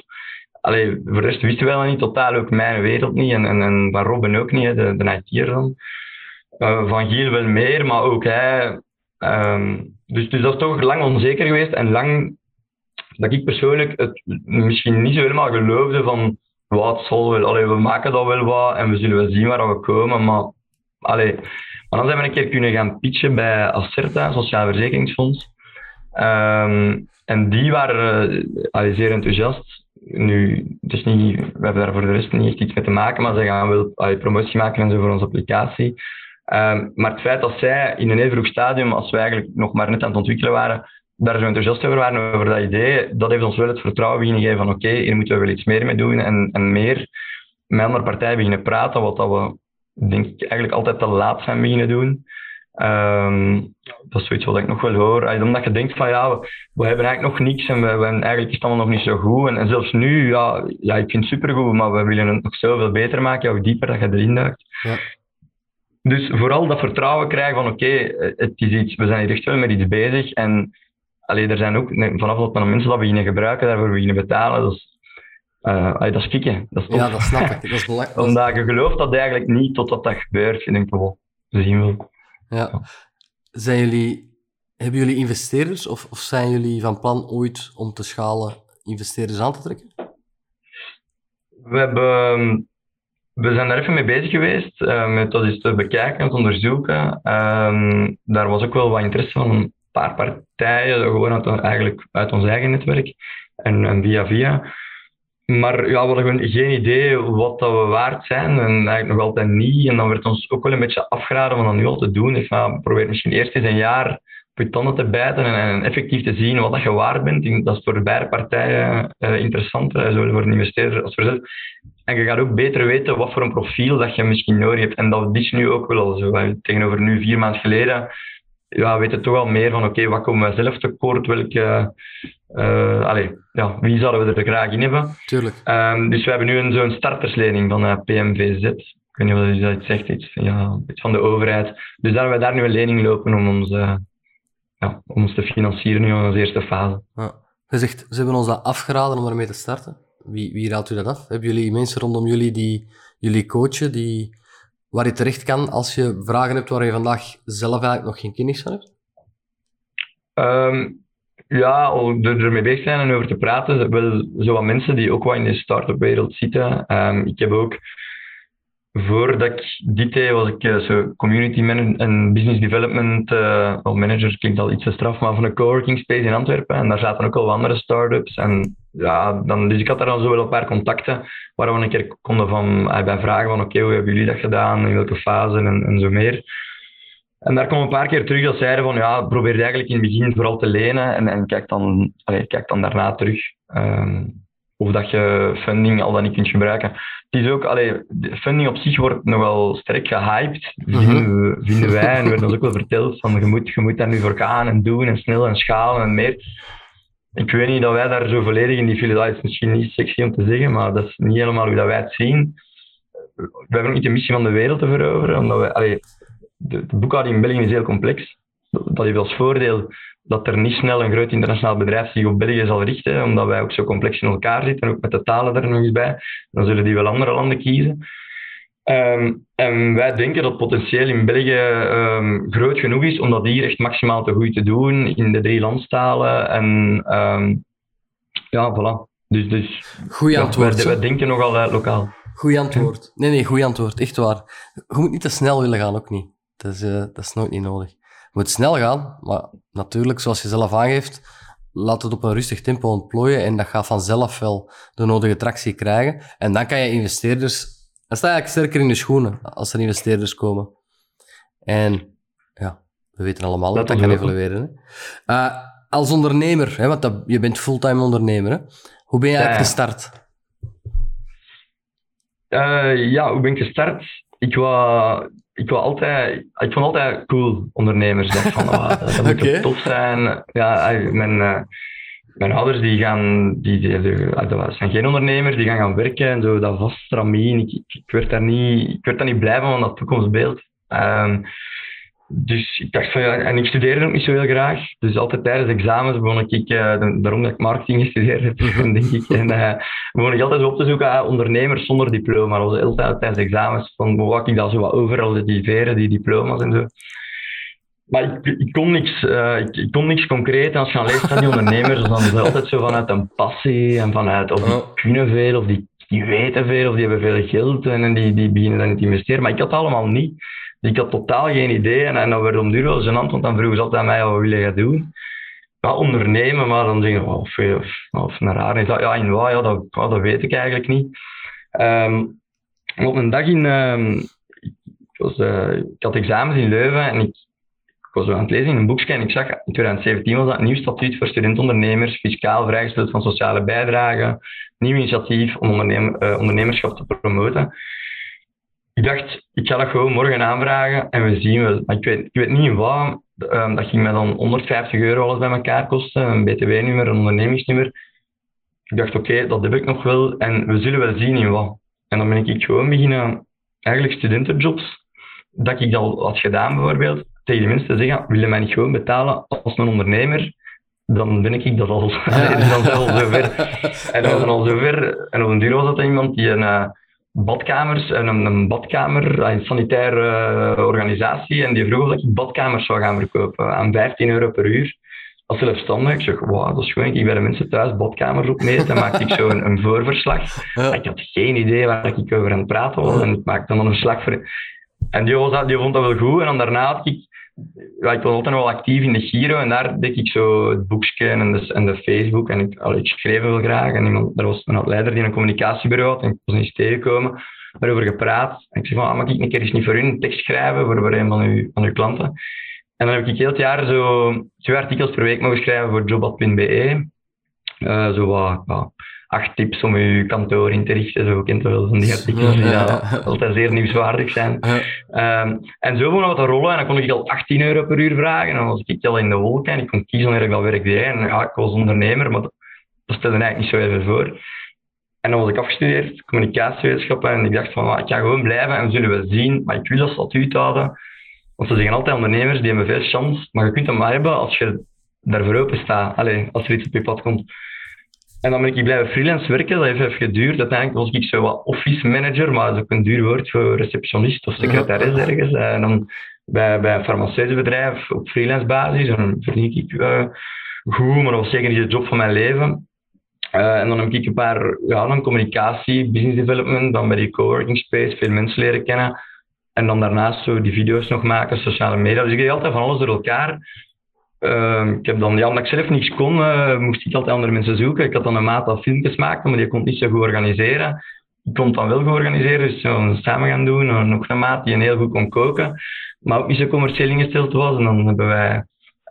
Speaker 2: allee, voor de rest wisten wij dat niet, totaal ook mijn wereld niet. En, en, en van Robin ook niet, hè, de, de IT'er dan. Uh, van Giel wel meer, maar ook hij. Um, dus, dus dat is toch lang onzeker geweest en lang dat ik persoonlijk het misschien niet zo helemaal geloofde van wat zal wel, we maken dat wel wat en we zullen wel zien waar we komen, maar allee, maar dan zijn we een keer kunnen gaan pitchen bij Acerta, Sociaal Verzekeringsfonds. Um, en die waren uh, zeer enthousiast. Nu, het is niet, we hebben daar voor de rest niet echt iets mee te maken, maar ze gaan wel allee, promotie maken en zo voor onze applicatie. Um, maar het feit dat zij in een heel vroeg stadium, als wij eigenlijk nog maar net aan het ontwikkelen waren, daar zo enthousiast over waren over dat idee, dat heeft ons wel het vertrouwen beginnen geven van oké, okay, hier moeten we wel iets meer mee doen en, en meer met andere partijen beginnen praten, wat dat we denk ik eigenlijk altijd te laat zijn beginnen doen. Um, dat is zoiets wat ik nog wel hoor. Omdat je denkt van ja, we, we hebben eigenlijk nog niks en we, we, eigenlijk is het allemaal nog niet zo goed. En, en zelfs nu, ja, ja, ik vind het supergoed, maar we willen het nog zoveel beter maken, hoe dieper dat je erin duikt.
Speaker 1: Ja.
Speaker 2: Dus vooral dat vertrouwen krijgen van oké, okay, het is iets, we zijn hier echt wel met iets bezig. En allee, er zijn ook vanaf dat mensen dat beginnen gebruiken, daarvoor beginnen betalen. Dat is, uh, allee, dat is kicken. Dat is
Speaker 1: ja, dat snap ik. Dat is belangrijk.
Speaker 2: Omdat je gelooft dat eigenlijk niet totdat dat gebeurt. Je denkt, oh, we zien wel.
Speaker 1: Ja. Zijn jullie, hebben jullie investeerders of, of zijn jullie van plan ooit om te schalen investeerders aan te trekken?
Speaker 2: We hebben we zijn daar even mee bezig geweest, uh, met dat eens te bekijken en te onderzoeken. Ehm, daar was ook wel wat interesse van paar partijen, gewoon uit, eigenlijk uit ons eigen netwerk en, via via. Maar ja, we hadden geen idee wat dat we waard zijn en eigenlijk nog altijd niet. En dan werd ons ook wel een beetje afgeraden van dat nu al te doen. Dus nou, probeer misschien eerst eens een jaar op je tanden te bijten en, en, effectief te zien wat dat je waard bent. Dat is voor beide partijen uh, interessant, zowel voor een investeerder als voor zelf. En je gaat ook beter weten wat voor een profiel dat je misschien nodig hebt. En dat is nu ook wel zo. Tegenover nu, vier maanden geleden, ja, weten toch wel meer van oké, wat komen we zelf tekort, welke, uh, allez, ja, wie zouden we er graag in hebben.
Speaker 1: Tuurlijk.
Speaker 2: Um, dus we hebben nu een, zo'n starterslening van uh, PMVZ. Ik weet niet of dat iets zegt, iets, ja, iets van de overheid. Dus daar hebben we daar nu een lening lopen om ons, uh, ja, om ons te financieren nu in onze eerste fase.
Speaker 1: Ja. Je zegt, ze hebben ons dat afgeraden om ermee te starten. Wie, wie raadt u dat af? Hebben jullie mensen rondom jullie die jullie coachen, die waar je terecht kan als je vragen hebt waar je vandaag zelf eigenlijk nog geen kennis van hebt?
Speaker 2: Um, ja, er ermee bezig zijn en over te praten. Wel zo wat mensen die ook wel in de start-up wereld zitten. Um, ik heb ook, voordat ik dit deed, was ik uh, zo community manager en business development uh, manager, klinkt al iets te straf, maar van een coworking space in Antwerpen. En daar zaten ook al andere start-ups. En ja, dan, dus ik had daar dan zo wel een paar contacten waar we een keer konden van, uh, bij vragen van oké, hoe hebben jullie dat gedaan, in welke fase en, en zo meer. En daar kwam een paar keer terug dat zeiden van ja, probeer eigenlijk in het begin vooral te lenen en, en kijk, dan, allez, kijk dan daarna terug. Um, of dat je funding al dan niet kunt gebruiken. Het is ook, allee, funding op zich wordt nogal sterk gehyped, vinden, we, vinden wij. En werd ons ook wel verteld van je moet, je moet daar nu voor gaan en doen en snel en schalen en meer ik weet niet dat wij daar zo volledig in die file, dat is misschien niet sexy om te zeggen, maar dat is niet helemaal hoe dat wij het zien. We hebben ook niet de missie van de wereld te veroveren, omdat wij, allee, de, de boekhouding in België is heel complex. Dat heeft als voordeel dat er niet snel een groot internationaal bedrijf zich op België zal richten, omdat wij ook zo complex in elkaar zitten, ook met de talen er nog eens bij. Dan zullen die wel andere landen kiezen. Um, en wij denken dat potentieel in België um, groot genoeg is om dat hier echt maximaal te goed te doen in de drie landstalen. En um, ja, voilà. Dus, dus
Speaker 1: Goeie antwoord.
Speaker 2: wij, wij, denken nogal uh, lokaal.
Speaker 1: Goeie antwoord. Nee, nee, goeie antwoord. Echt waar. Je moet niet te snel willen gaan, ook niet. Dat is, uh, dat is nooit niet nodig. Moet snel gaan, maar natuurlijk, zoals je zelf aangeeft, laat het op een rustig tempo ontplooien en dat gaat vanzelf wel de nodige tractie krijgen. En dan kan je investeerders dan sta je eigenlijk sterker in de schoenen als er investeerders komen. En ja, we weten allemaal dat dat, kan evolueren. Uh, als ondernemer, hè, want dat, je bent fulltime ondernemer, hè? hoe ben je eigenlijk gestart?
Speaker 2: Uh, ja, hoe ben ik gestart? Ik was, ik was altijd, ik vond altijd cool ondernemers. Dat, van, oh, dat moet okay. tof zijn. Ja, mijn, uh, mijn ouders die gaan, die, die, die, ah, dat zijn geen ondernemers, die gaan gaan werken en zo, dat vast stramien. Ik, ik, ik, werd daar niet, ik werd daar niet blij van, van dat toekomstbeeld. Um, dus ik dacht van ja, en ik studeerde ook niet zo heel graag. Dus altijd tijdens examens begon ik, uh, daarom dat ik marketing gestudeerd heb, denk ik. En uh, begon ik altijd op te zoeken aan ondernemers zonder diploma. Dat was altijd tijdens examens van wat ik dat zo wat overal die veren, die diploma's en zo. Maar ik, ik, kon niks, uh, ik, ik, kon niks concreet. als je aan leest van die ondernemers, dan is het altijd zo vanuit een passie en vanuit of die kunnen veel, of die, die weten veel, of die hebben veel geld en, die, die beginnen dan te investeren. Maar ik had allemaal niet. Ik had totaal geen idee en, en dat werd om duur wel zijn want dan vroegen ze altijd aan mij, wat wil je gaan doen? Ja, ondernemen, maar dan zeggen oh, of, of, naar haar. dat, ja, in wat? Ja, dat, dat weet ik eigenlijk niet. Um, op een dag in, um, ik, was, ik had examens in Leuven en ik, was zo aan het lezen in een boekje en ik zag in 2017 was dat nieuw statuut voor studentondernemers, fiscaal vrijgesteld van sociale bijdragen, nieuw initiatief om uh, ondernemerschap te promoten. Ik dacht, ik ga dat gewoon morgen aanvragen en we zien wel. Maar ik weet, ik weet niet in wat. Um, dat ging mij dan 150 euro alles bij elkaar kosten, een btw-nummer, een ondernemingsnummer. Ik dacht, oké, okay, dat heb ik nog wel en we zullen wel zien in wat. En dan ben ik gewoon beginnen, eigenlijk studentenjobs, dat ik dat had gedaan bijvoorbeeld, tegen die mensen te zeggen, wil je mij niet gewoon betalen als een ondernemer? Dan ben ik dat al. Ja. dan al zover. En dan al zover. En op een duur was dat iemand die een badkamers, een, een badkamer, een sanitaire uh, organisatie, en die vroeg of ik badkamers zou gaan verkopen aan 15 euro per uur. als zelfstandig. Ik zeg, wow, dat is gewoon. Ik bij de mensen thuis badkamers opmeten. Dan maakte ik zo een, een voorverslag. Ik had geen idee waar ik over aan het praten was. En ik maakte dan een verslag voor... En die, was, die vond dat wel goed. En dan daarna had ik... Ja, ik was altijd wel actief in de Giro. En daar deed ik zo het boekje en de, en de Facebook. En ik, allee, ik schreef wel graag. En iemand, er was een leider die een communicatiebureau had. En ik was eens tegengekomen. Daarover gepraat. En ik zei, oh, mag ik een keer eens niet voor u een tekst schrijven voor, voor een van uw, van uw klanten? En dan heb ik heel het jaar zo twee artikels per week mogen schrijven voor jobat.be. Uh, zo wat acht tips om je kantoor in te richten. Zo kent wel van die artikels die ja, altijd zeer nieuwswaardig zijn. Um, en zo begon wat te rollen en dan kon ik al 18 euro per uur vragen. En dan was ik al in de wolken en ik kon kiezen wanneer ik dat werk deed. En ja, ik was ondernemer, maar dat, dat stelde eigenlijk niet zo even voor. En dan was ik afgestudeerd, communicatiewetenschappen, en ik dacht van, ah, ik ga gewoon blijven en zullen we zien, maar ik wil dat statuut houden. Want ze zeggen altijd ondernemers, die hebben veel chance, maar je kunt hem maar hebben als je daarvoor open staat. Allee, als er iets op je pad komt. En dan ben ik blijven freelance werken, dat heeft even geduurd. Uiteindelijk was ik zo wat office manager, maar dat is ook een duur woord voor receptionist of secretaris ergens. En dan bij, bij een farmaceutisch bedrijf op freelance basis, en dan verdien ik uh, goed, maar dat was zeker niet de job van mijn leven. Uh, en dan heb ik een paar ja, dan communicatie, business development, dan bij die coworking space veel mensen leren kennen. En dan daarnaast zo die video's nog maken, sociale media. Dus ik deed altijd van alles door elkaar. Uh, ik heb dan, ja, omdat ik zelf niets kon, uh, moest ik altijd andere mensen zoeken. Ik had dan een maat dat filmpjes maakte, maar die kon het niet zo goed organiseren. Ik kon het dan wel goed organiseren, dus zo samen gaan doen. En nog een maat die een heel goed kon koken, maar ook niet zo commercieel ingesteld was. En dan hebben wij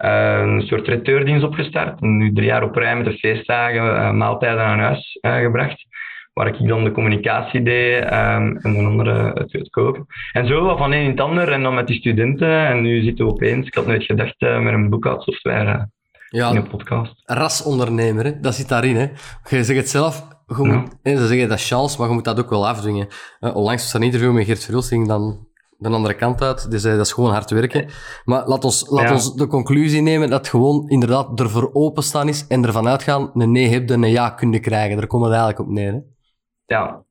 Speaker 2: uh, een soort reteurdienst opgestart. En nu drie jaar op rij met de feestdagen maaltijden aan huis gebracht waar ik dan de communicatie deed um, en de andere het, het koken. En zo van een in het ander en dan met die studenten. En nu zitten we opeens, ik had nooit gedacht, uh, met een boekhoudsoftware uh, ja, in een podcast.
Speaker 1: Rasondernemer, hè? dat zit daarin. Hè? Je zegt het zelf, je moet, ze zeggen dat is chance, maar je moet dat ook wel afdwingen. Uh, onlangs was er een interview met Geert Verhulsting dan de andere kant uit. Dus dat is gewoon hard werken. Maar laat ons, laat ja. ons de conclusie nemen dat gewoon inderdaad ervoor openstaan is en ervan uitgaan, een nee hebt en een ja kunnen krijgen. Daar komt het eigenlijk op neer. Hè?
Speaker 2: Ja,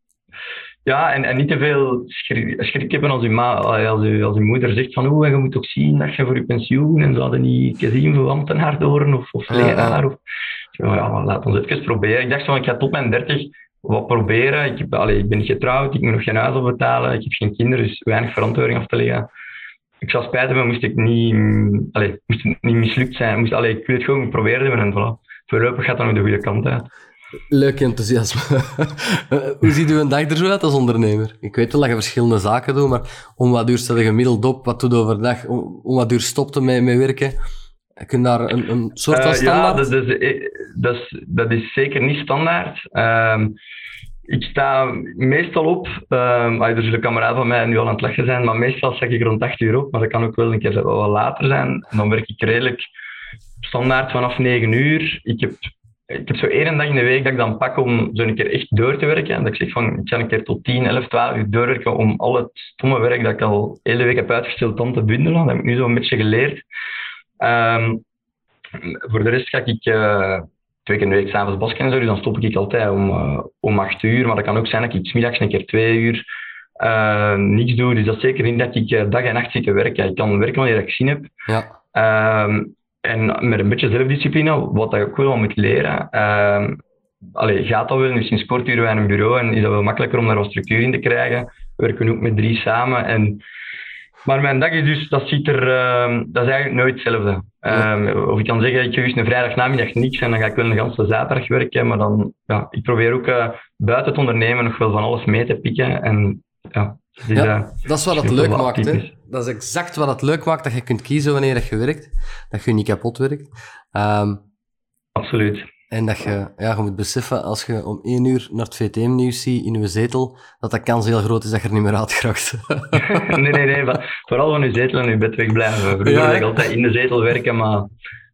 Speaker 2: ja en, en niet te veel schrik, schrik hebben als uw, ma, als, uw, als moeder zegt van oeh, je moet ook zien dat je voor je pensioen en ze hadden niet gezien voor ambtenaar door of, of leraar. Of, ja, laat ons even proberen. Ik dacht van, ik ga tot mijn dertig wat proberen. Ik, heb, allee, ik ben niet getrouwd, ik moet nog geen huis opbetalen, ik heb geen kinderen, dus weinig verantwoording af te leggen. Ik zou spijt hebben, moest ik niet, allee, moest het niet mislukt zijn. Moest, allee, ik wil het gewoon proberen hebben en voilà. Voorlopig gaat dat nog de goede kant uit.
Speaker 1: Leuk enthousiasme. Hoe ziet uw dag er zo uit als ondernemer? Ik weet wel dat je verschillende zaken doet, maar om wat uur stel je gemiddeld op? Wat doe je overdag? Om, om wat uur stopte met, met werken? Kun je daar een, een soort van uh, standaard?
Speaker 2: Ja, dat is, eh, dat, is, dat is zeker niet standaard. Um, ik sta meestal op, um, er zullen kameraden van mij nu al aan het lachen zijn, maar meestal zeg ik rond 8 uur op, maar dat kan ook wel een keer wat later zijn. En dan werk ik redelijk standaard vanaf 9 uur. Ik heb ik heb zo één dag in de week dat ik dan pak om zo een keer echt door te werken. En dat ik zeg van, ik ga een keer tot 10, 11, 12 uur doorwerken om al het stomme werk dat ik al de hele week heb uitgesteld dan te bundelen. Dat heb ik nu zo een beetje geleerd. Um, voor de rest ga ik uh, twee keer in de week s'avonds basken en zo, dus dan stop ik altijd om, uh, om 8 uur. Maar dat kan ook zijn dat ik smiddags een keer 2 uur uh, niks doe. Dus dat is zeker niet dat ik dag en nacht zit te werken. Ik kan werken wanneer ik zin heb. Ja. Um, en met een beetje zelfdiscipline, wat je ook wel moet leren. Uh, allee, gaat dat wel? Nu sinds kort wij een bureau en is dat wel makkelijker om daar wat structuur in te krijgen. We werken ook met drie samen. En, maar mijn dag is dus, dat ziet er, uh, dat is eigenlijk nooit hetzelfde. Uh, of ik kan zeggen, ik ga een vrijdagnamiddag niks en dan ga ik wel een ganse zaterdag werken. Maar dan, ja, ik probeer ook uh, buiten het ondernemen nog wel van alles mee te pikken. En ja,
Speaker 1: dus, ja, dat is wat het leuk maakt. Hè? Dat is exact wat het leuk maakt, dat je kunt kiezen wanneer je werkt. Dat je niet kapot werkt. Um,
Speaker 2: Absoluut.
Speaker 1: En dat je, ja, je moet beseffen, als je om één uur naar het VTM-nieuws ziet in je zetel, dat de kans heel groot is dat je er niet meer uitgeraakt.
Speaker 2: nee, nee, nee. Vooral van je zetel en je bed wegblijven. Vroeger ja, ik altijd in de zetel werken, maar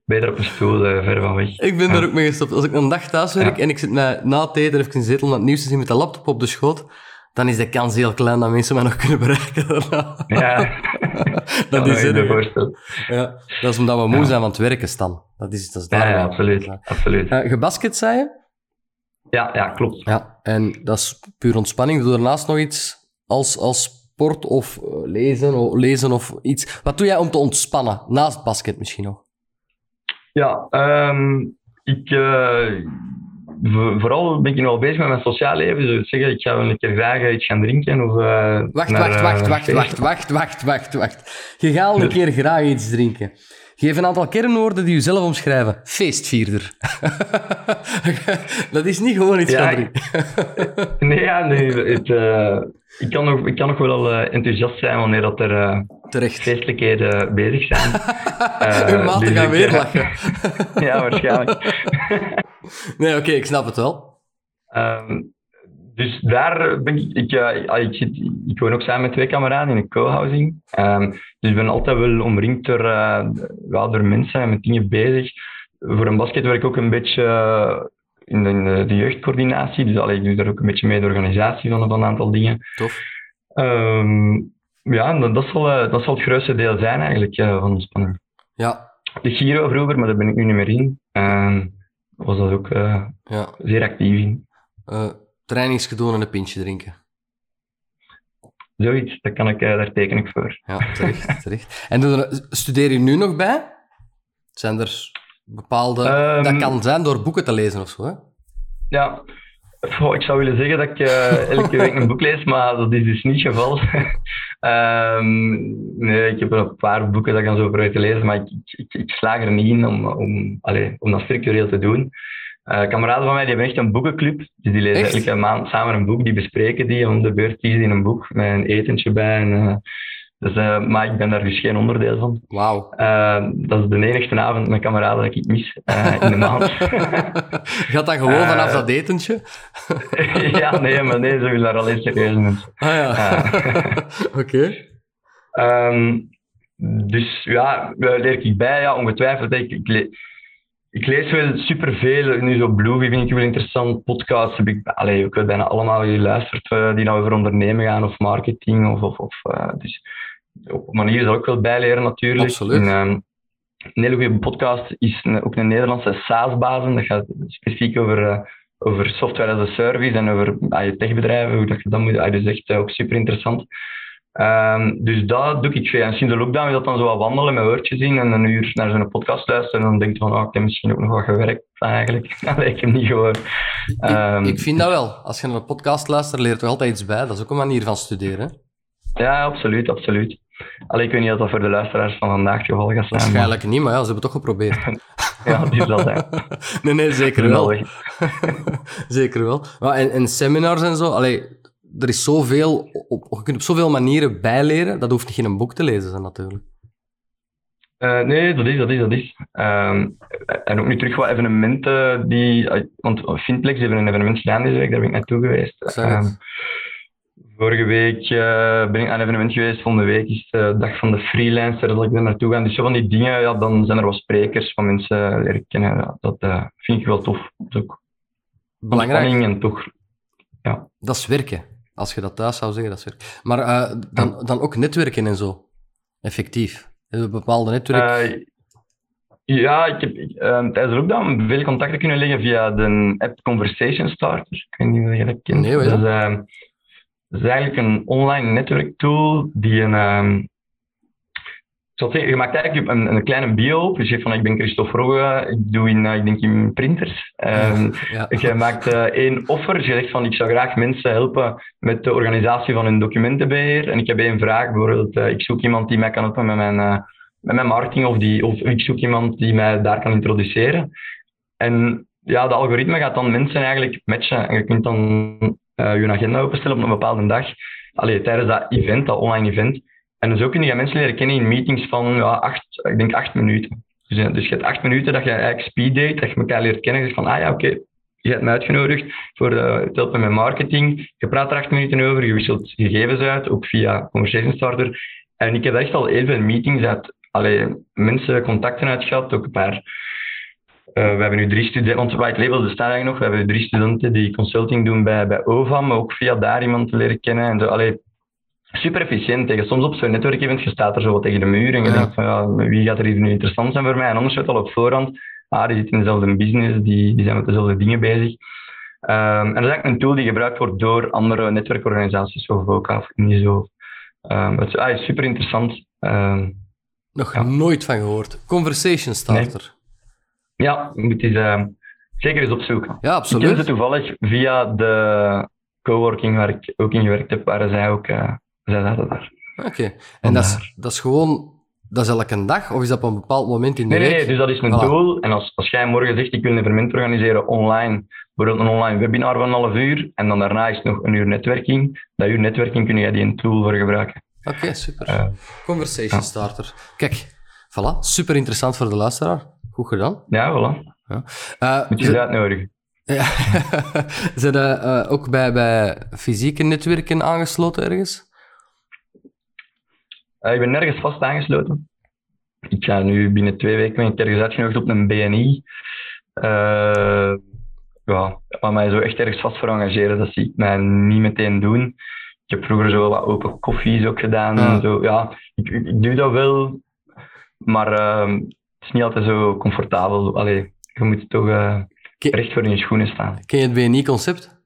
Speaker 2: beter op een stoel, uh, ver van weg.
Speaker 1: Ik ben ja. er ook mee gestopt. Als ik een dag thuis werk ja. en ik zit na, na het eten even in de zetel naar het nieuws te zien met de laptop op de schoot, dan is de kans heel klein dat mensen mij nog kunnen bereiken.
Speaker 2: ja,
Speaker 1: dat is het. Ja, dat is omdat we moe zijn van het werken, Stan. Dat is, dat is
Speaker 2: daar. Ja, ja absoluut. absoluut.
Speaker 1: Uh, gebasket, zei je?
Speaker 2: Ja, ja, klopt.
Speaker 1: Ja, en dat is puur ontspanning. Doe daarnaast nog iets als, als sport of uh, lezen, of lezen of iets. Wat doe jij om te ontspannen? Naast basket misschien nog?
Speaker 2: Ja, ehm, ik, uh, vooral ben ik nog bezig met mijn sociaal leven. Dus zeggen, ik ga wel een keer graag iets gaan drinken. Of, uh,
Speaker 1: wacht, wacht, wacht, wacht, wacht, wacht, wacht, wacht, wacht. Je gaat een keer graag iets drinken. Geef een aantal kernwoorden die u zelf omschrijven. Feestvierder. dat is niet gewoon iets ja, van
Speaker 2: Nee, ja, nee het, uh, ik, kan nog, ik kan nog wel enthousiast zijn wanneer dat er Terecht. feestelijkheden bezig zijn.
Speaker 1: Uw maten dus gaan weer lachen.
Speaker 2: ja, waarschijnlijk.
Speaker 1: nee, oké, ik snap het wel.
Speaker 2: Um, dus daar ben ik, ik, uh, ik, ik, ik, woon ook samen met twee kameraden in een co-housing. Um, dus ik ben altijd wel omringd door, uh, door mensen en met dingen bezig. Voor een basket werk ik ook een beetje uh, in, de, in de, de, jeugdcoördinatie. Dus allee, ik doe daar ook een beetje mee de organisatie van, van een aantal dingen.
Speaker 1: Tof.
Speaker 2: Um, ja, dat, dat, zal, dat zal het grootste deel zijn eigenlijk van de spanning.
Speaker 1: Ja.
Speaker 2: De Giro vroeger, maar daar ben ik nu niet meer in. Was dat ook ja. zeer actief in
Speaker 1: trainingsgedoe en een pintje drinken.
Speaker 2: Zoiets, daar, kan ik, eh, daar teken ik voor.
Speaker 1: Ja, terecht. terecht. En studeer je nu nog bij? Zijn er bepaalde... dat ehm, kan zijn door boeken te lezen of zo, hè?
Speaker 2: Ja, ik zou willen zeggen dat ik uh, elke week een boek lees, maar dat is dus niet het geval. um, nee, ik heb een paar boeken dat ik dan zo proberen te lezen, maar ik, ik, ik, slaag er niet in om, om, allez, om dat structureel te doen. Uh, kameraden van mij die hebben echt een boekenclub. Dus die lezen elke maand samen een boek, die bespreken die om de beurt kiezen in een boek met een etentje bij. En, uh, dus, uh, maar ik ben daar dus geen onderdeel van.
Speaker 1: Wauw.
Speaker 2: dat is de enigste avond met kameraden dat ik mis in de maand.
Speaker 1: Gaat dat gewoon vanaf dat etentje?
Speaker 2: ja, nee, maar nee, ze willen daar al eens serieus mensen.
Speaker 1: Ah ja. Oké.
Speaker 2: Um, dus ja, leer ik bij, ja, ongetwijfeld. Ik, ik, ik lees wel superveel. Nu zo Bluey vind ik wel interessant. Podcasts heb ik, allee, ik bijna allemaal geluisterd uh, die nou over ondernemen gaan of marketing. Of, of, of dus op een manier zal ik wel bijleren natuurlijk.
Speaker 1: Absoluut. En, um,
Speaker 2: een hele goede podcast is een, ook een Nederlandse SaaS-bazen. Dat gaat specifiek over, uh, over software as a service en over uh, techbedrijven, hoe dat je dat moet. Uh, dus echt ook super interessant. Um, dus dat doe ik veel. En sinds de lockdown is dat dan zo wat wandelen met woordjes in en een uur naar zo'n podcast luisteren. En dan denk je van, oh, ik heb misschien ook nog wat gewerkt eigenlijk. Dat ik hem niet gewoon.
Speaker 1: Um, ik, ehm, ik, vind dat wel. Als je naar een podcast luistert, leert er altijd iets bij. Dat is ook een manier van studeren.
Speaker 2: Ja, absoluut, absoluut. Alleen ik weet niet of dat voor de luisteraars van vandaag het geval gaat zijn.
Speaker 1: Waarschijnlijk niet, maar ja, ze hebben toch geprobeerd.
Speaker 2: ja, die zal zijn.
Speaker 1: nee, nee, zeker wel. zeker wel. Maar en, en seminars en zo, allee, er is zoveel, op, je kunt op zoveel manieren bijleren, dat hoeft niet in een boek te lezen zijn natuurlijk.
Speaker 2: Uh, nee, dat is, dat is, dat is. Um, en ook nu terug wat evenementen die... Want Finplex hebben een evenement gedaan deze week, daar ben ik naartoe geweest. Vorige week uh, ben ik aan een evenement geweest, volgende week is de dag van de freelancer, dat ik daar naartoe ga. Dus zo van die dingen, ja, dan zijn er wat sprekers van mensen leren kennen. Dat uh, vind ik wel tof. Dat is ook
Speaker 1: Belangrijk.
Speaker 2: En toch, ja.
Speaker 1: Dat is werken. Als je dat thuis zou zeggen, dat is Maar uh, dan, dan ook netwerken en zo. Effectief. Hebben we bepaalde netwerk? Uh,
Speaker 2: ja, ik heb tijdens de lockdown veel contacten kunnen leggen via de app Conversation Starter. Ik weet niet of je dat kent.
Speaker 1: Nee, dat, is,
Speaker 2: dat is eigenlijk een online netwerk tool die een, ehm, je maakt eigenlijk een, een kleine bio. Dus je zegt van, ik ben Christophe Rogge, ik doe in, eh, ik denk in printers. Um, ja. Je maakt uh, één offer. Je zegt van, ik zou graag mensen helpen met de organisatie van hun documentenbeheer. En ik heb één vraag, bijvoorbeeld, uh, ik zoek iemand die mij kan helpen met mijn, uh, met mijn marketing of, die, of ik zoek iemand die mij daar kan introduceren. En ja, de algoritme gaat dan mensen eigenlijk matchen. En je kunt dan je agenda openstellen op een bepaalde dag. Allee, tijdens dat event, dat online event. En zo kun je mensen leren kennen in meetings van ja, acht, ik denk acht minuten. Dus, eh, dus je hebt acht minuten dat je eigenlijk speed date, dat je elkaar leert kennen. Je zegt van, ah ja, oké, je hebt me uitgenodigd voor de, het helpen met marketing. Je praat er acht minuten over, je wisselt gegevens uit, ook via Conversation Starter. En ik heb echt al veel meetings uit mensen contacten uitgehad, ook een paar. Uh, we hebben nu drie studenten, want White Label bestaat eigenlijk nog. We hebben drie studenten die consulting doen bij, bij OVAM, maar ook via daar iemand te leren kennen. En zo, allee, super efficiënt. Tegen, soms op zo'n netwerkevent, je staat er zo wat tegen de muur en je denkt van ja, wie gaat er hier nu interessant zijn voor mij? En anders weet al op voorhand, ah, die zitten in dezelfde business, die, die zijn met dezelfde dingen bezig. Um, en dat is eigenlijk een tool die gebruikt wordt door andere netwerkorganisaties, zoals VOCA of. Um, het is ah, super interessant. Um,
Speaker 1: Nog nooit van gehoord. Conversation Starter.
Speaker 2: Ja, moet eens, uh, zeker eens opzoeken.
Speaker 1: Ja, absoluut.
Speaker 2: Ik ze toevallig via de coworking waar ik ook in gewerkt heb, waar zij ook uh, zij zaten daar.
Speaker 1: Oké, en dat is, dat is gewoon dat is elke dag of is dat op een bepaald moment in de
Speaker 2: nee,
Speaker 1: week?
Speaker 2: Nee, dus dat is een doel. En als, als jij morgen zegt, ik wil een evenement organiseren online, bijvoorbeeld een online webinar van een half uur, en dan daarna is het nog een uur netwerking, dat uur netwerking kun je die een tool voor gebruiken.
Speaker 1: Oké, super. Uh, Conversation ja. starter. Kijk, voilà, super interessant voor de luisteraar. Goed gedaan.
Speaker 2: Ja, voilà. Ja. Moet je ze uitnodigen.
Speaker 1: Ja. Zijn er uh, ook bij, bij fysieke netwerken aangesloten ergens?
Speaker 2: Uh, ik ben nergens vast aangesloten. Ik ga nu binnen twee weken een ergens uitgenodigd op een BNI. Uh, ja, maar mij zo echt ergens vast voor engageren, dat zie ik mij niet meteen doen. Ik heb vroeger zo wat open koffies ook gedaan. Ja. Zo, ja, ik, ik, doe dat wel, maar uh, het is niet altijd zo comfortabel. Allee, je moet toch uh, recht voor in je schoenen staan.
Speaker 1: Ken je het BNI-concept?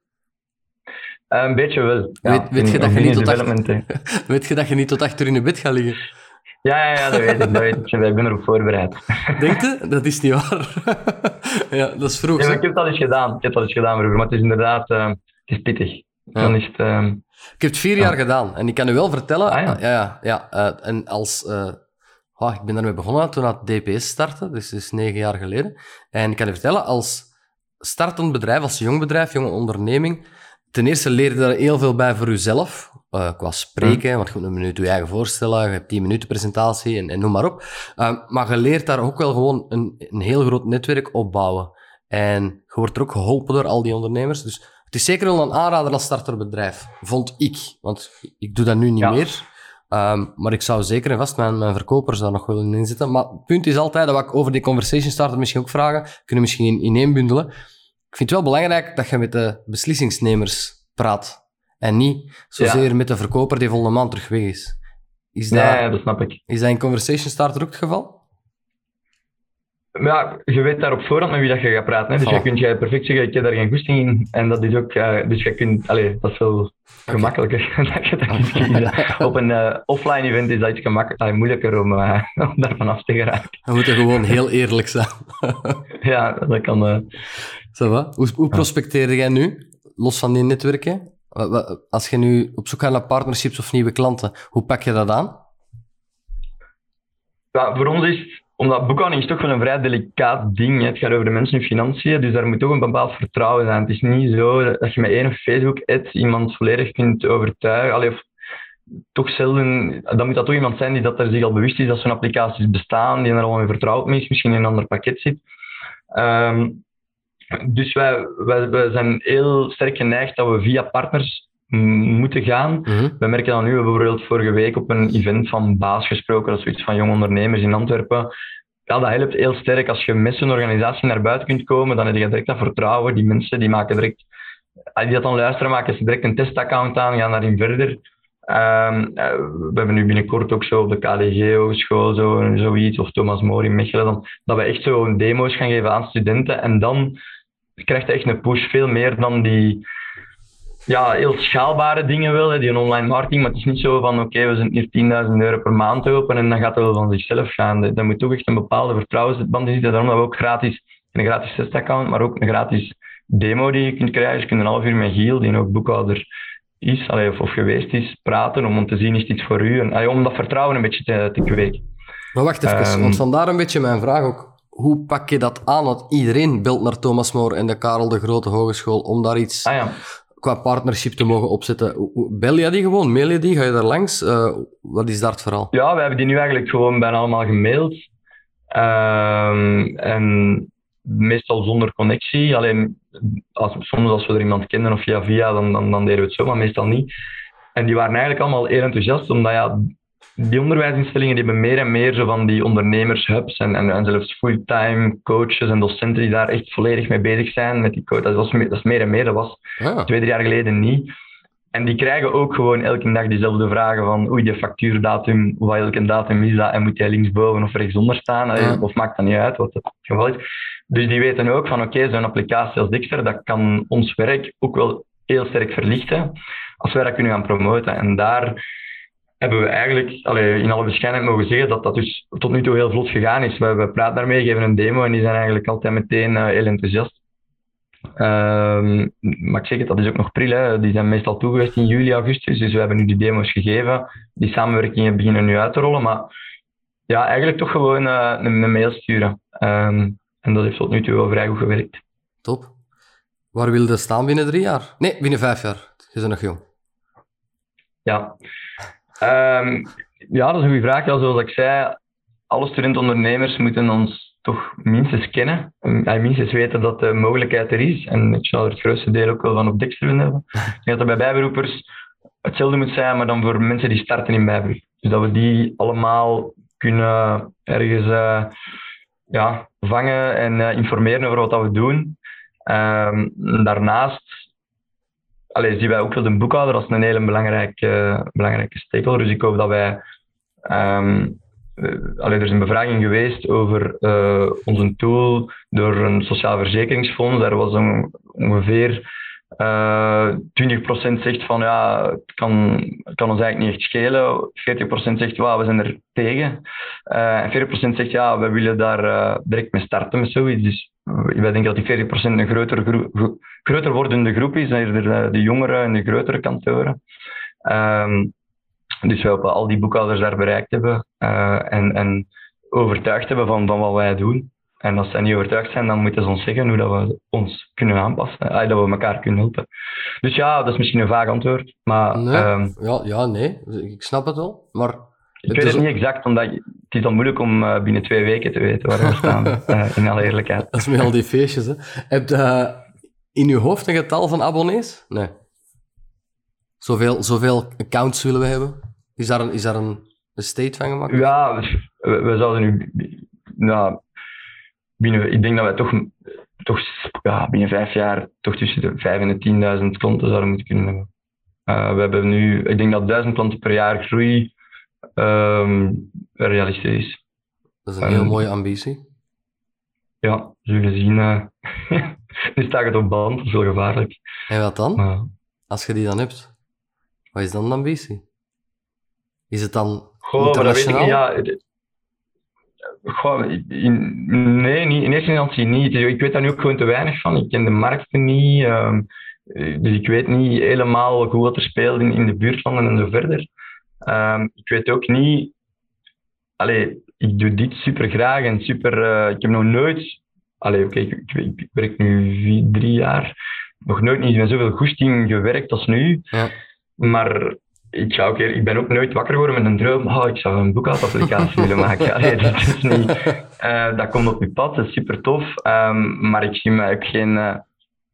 Speaker 2: Uh, een beetje wel. Ja,
Speaker 1: weet, weet, je dat je niet tot achter, weet je dat je niet tot achter in je bed gaat liggen?
Speaker 2: Ja, ja, ja dat weet ik. Dat weet ik. Ik ben erop voorbereid.
Speaker 1: Denk je? Dat is niet waar. ja, dat is vroeg.
Speaker 2: Ja, ik heb dat eens gedaan. Ik heb dat eens gedaan maar het is inderdaad uh, het is pittig. Ja. Dan is het, uh,
Speaker 1: ik heb het vier jaar gedaan en ik kan u wel vertellen. Ah, ja, ja, ja. En als. Oh, ik ben daarmee begonnen toen het DPS startte, dus dat is negen jaar geleden. En ik kan u vertellen, als startend bedrijf, als jong bedrijf, jonge onderneming, ten eerste leer je daar heel veel bij voor jezelf. Uh, qua spreken, mm. want je moet een minuut je eigen voorstellen, je hebt 10 minuten presentatie en, en noem maar op. Uh, maar je leert daar ook wel gewoon een, een heel groot netwerk opbouwen. En je wordt er ook geholpen door al die ondernemers. Dus het is zeker wel een aanrader als starterbedrijf, vond ik. Want ik doe dat nu niet ja. meer. Um, maar ik zou zeker en vast mijn, mijn verkopers daar nog wel in zitten. Maar het punt is altijd, dat ik over die conversation starter misschien ook vragen, kunnen we misschien in één bundelen. Ik vind het wel belangrijk dat je met de beslissingsnemers praat. En niet zozeer ja. met de verkoper die volgende maand terug weg is.
Speaker 2: Is dat, dat snap ik.
Speaker 1: Is dat in Conversation Starter ook het geval?
Speaker 2: Ja, je weet daar op voorhand met wie dat je gaat praten. Hè? Dus oh. je kunt jij perfect zeggen, ik heb daar geen goesting in. En dat is ook, uh, dus je kunt, allez, dat is wel okay. gemakkelijker dat je op een uh, offline event is dat iets gemakkelijker, moeilijker om, uh, om daar vanaf te geraken.
Speaker 1: We moeten gewoon heel eerlijk zijn.
Speaker 2: ja, dat kan.
Speaker 1: Hoe, hoe prospecteer jij nu? los van die netwerken? Als je nu op zoek gaat naar partnerships of nieuwe klanten, hoe pak je dat aan?
Speaker 2: Ja, voor ons is omdat boekhouding is toch wel een vrij delicaat ding. Hè. Het gaat over de mensen en financiën, dus daar moet toch een bepaald vertrouwen zijn. Het is niet zo dat je met één Facebook-ad iemand volledig kunt overtuigen. Allee, toch zelden, dan moet dat toch iemand zijn die dat er zich al bewust is dat zo'n applicaties bestaan, die er al in vertrouwd mee is, misschien in een ander pakket zit. Um, dus wij, wij, zijn heel sterk geneigd dat we via partners moeten gaan. Mm We merken dat nu, we hebben bijvoorbeeld vorige week op een event van Baas gesproken, dat is zoiets van jonge ondernemers in Antwerpen. Ja, dat helpt heel sterk. Als je met zo'n organisatie naar buiten kunt komen, dan heb je direct dat vertrouwen. Die mensen die maken direct, als die dat dan luisteren, maken ze direct een testaccount aan, gaan daarin verder. Um, we hebben nu binnenkort ook zo op de KDG Hogeschool zo, zoiets, of Thomas More in Mechelen, dan, dat we echt zo demo's gaan geven aan studenten en dan krijgt echt een push, veel meer dan die ja, heel schaalbare dingen wel, hè, die online marketing, maar het is niet zo van oké, we zijn hier 10.000 euro per maand open en dan gaat het wel van zichzelf gaan. Dat moet toch echt een bepaalde vertrouwensband in zitten, daarom dat we ook gratis, een gratis testaccount, maar ook een gratis demo die je kunt krijgen. Dus je kunt een half uur met Giel, die ook boekhouder is, allee, of, of geweest is, praten om, om te zien is dit voor u, en allee, om dat vertrouwen een beetje te, te kweken.
Speaker 1: Maar wacht even, um, want vandaar een beetje mijn vraag ook hoe pak je dat aan? Want iedereen belt naar Thomas More en de Karel de Grote Hogeschool om daar iets
Speaker 2: ah, ja.
Speaker 1: Qua partnership te mogen opzetten. Bel je die gewoon? Mail je die? Ga je daar langs? Uh, wat is daar het verhaal?
Speaker 2: Ja, we hebben die nu eigenlijk gewoon bijna allemaal gemaild. Uh, en meestal zonder connectie. Alleen als, soms als we er iemand kennen of via via, dan, dan, dan deden we het zo, maar meestal niet. En die waren eigenlijk allemaal heel enthousiast, omdat ja, die onderwijsinstellingen die hebben meer en meer zo van die ondernemershubs en, en, en zelfs fulltime coaches en docenten die daar echt volledig mee bezig zijn met die coach. Dat, was, dat is meer en meer, dat was ah. twee, drie jaar geleden niet. En die krijgen ook gewoon elke dag diezelfde vragen van oei, de factuurdatum, wat elke datum is dat en moet jij linksboven of rechtsonder staan? Ah. Of maakt dat niet uit wat het geval is. Dus die weten ook van oké, zo'n applicatie als Dixter, dat kan ons werk ook wel heel sterk verlichten als wij dat kunnen gaan promoten. En daar hebben we eigenlijk allee, in alle bescheidenheid mogen zeggen dat dat dus tot nu toe heel vlot gegaan is. We, we praten daarmee, geven een demo en die zijn eigenlijk altijd meteen uh, heel enthousiast. Um, maar ik zeg het, dat is ook nog pril. Hè. Die zijn meestal toegeweest in juli, augustus. Dus we hebben nu die demo's gegeven. Die samenwerkingen beginnen nu uit te rollen. Maar ja, eigenlijk toch gewoon uh, een, een, mail sturen. Um, en dat heeft tot nu toe wel vrij goed gewerkt.
Speaker 1: Top. Waar wil je staan binnen drie jaar? Nee, binnen vijf jaar. Je bent nog jong.
Speaker 2: Ja. Um, ja, dat is een goede vraag. Ja, zoals ik zei, alle studentondernemers moeten ons toch minstens kennen. En minstens weten dat de mogelijkheid er is. En ik zal er het grootste deel ook wel van op Dexter hebben. Ik denk dat er bij bijberoepers hetzelfde moet zijn, maar dan voor mensen die starten in bijberoep. Dus dat we die allemaal kunnen ergens uh, ja, vangen en uh, informeren over wat we doen. Um, daarnaast allee, zien wij ook wel de boekhouder als een hele belangrijke, belangrijke stakeholder. Dus ik hoop dat wij. Um, er is een bevraging geweest over uh, onze tool door een sociaal verzekeringsfonds. Daar was ongeveer uh, eh, 20% zegt van ja, het kan, kan ons eigenlijk niet echt schelen. 40% zegt wow, we zijn er tegen. Uh, en 40% zegt ja, we willen daar uh, direct mee starten met zoiets. Dus wij denken dat die 40% een groter, gro groter wordende groep is dan de, de jongere en de grotere kantoren. Um, dus we hopen al die boekhouders daar bereikt hebben en, en overtuigd hebben van, van wat wij doen. En als zij niet overtuigd zijn, dan moeten ze ons zeggen hoe dat we ons kunnen aanpassen. Ah, dat we elkaar kunnen helpen. Dus ja, dat is misschien een vaag antwoord. Maar,
Speaker 1: nee. Um, ja, ja, nee. Ik snap het wel. Maar
Speaker 2: ik weet het niet exact, omdat het is dan moeilijk om uh, binnen twee weken te weten waar we staan, uh, in alle eerlijkheid.
Speaker 1: Dat is met al die feestjes. Hè. Heb je uh, in je hoofd een getal van abonnees? Nee. Zoveel, zoveel accounts willen we hebben? Is daar een, is daar een, een state van gemaakt?
Speaker 2: Ja, we, we zouden nu... Nou, binnen, ik denk dat wij toch, toch ja, binnen vijf jaar toch tussen de vijf en de 10.000 klanten zouden moeten kunnen hebben. Uh, we hebben nu, ik denk dat 1000 klanten per jaar groei um, realistisch is.
Speaker 1: Dat is een heel mooie ambitie.
Speaker 2: Ja, zullen zien. Uh, nu staat het op band, dat is wel gevaarlijk.
Speaker 1: En wat dan? Uh, Als je die dan hebt, wat is dan de ambitie? Is het dan
Speaker 2: Goh, internationaal? Maar dat weet ik niet. Ja, Goh, in, nee, niet, in eerste instantie niet. Ik weet daar nu ook gewoon te weinig van. Ik ken de markten niet. Um, dus ik weet niet helemaal hoe wat er speelt in, in de buurtlanden en zo verder. Um, ik weet ook niet. Allee, ik doe dit super graag en super. Uh, ik heb nog nooit. Allee, oké, okay, ik, ik, ik, werk nu vier, drie jaar. Nog nooit niet met zoveel goesting gewerkt als nu. Ja. Maar ik, ga ook, ik ben ook nooit wakker geworden met een droom. Oh, ik zou een boekhoudapplicatie willen maken. Dat, is niet, uh, dat komt op je pad, dat is super tof. Um, maar ik zie me ook geen. Uh,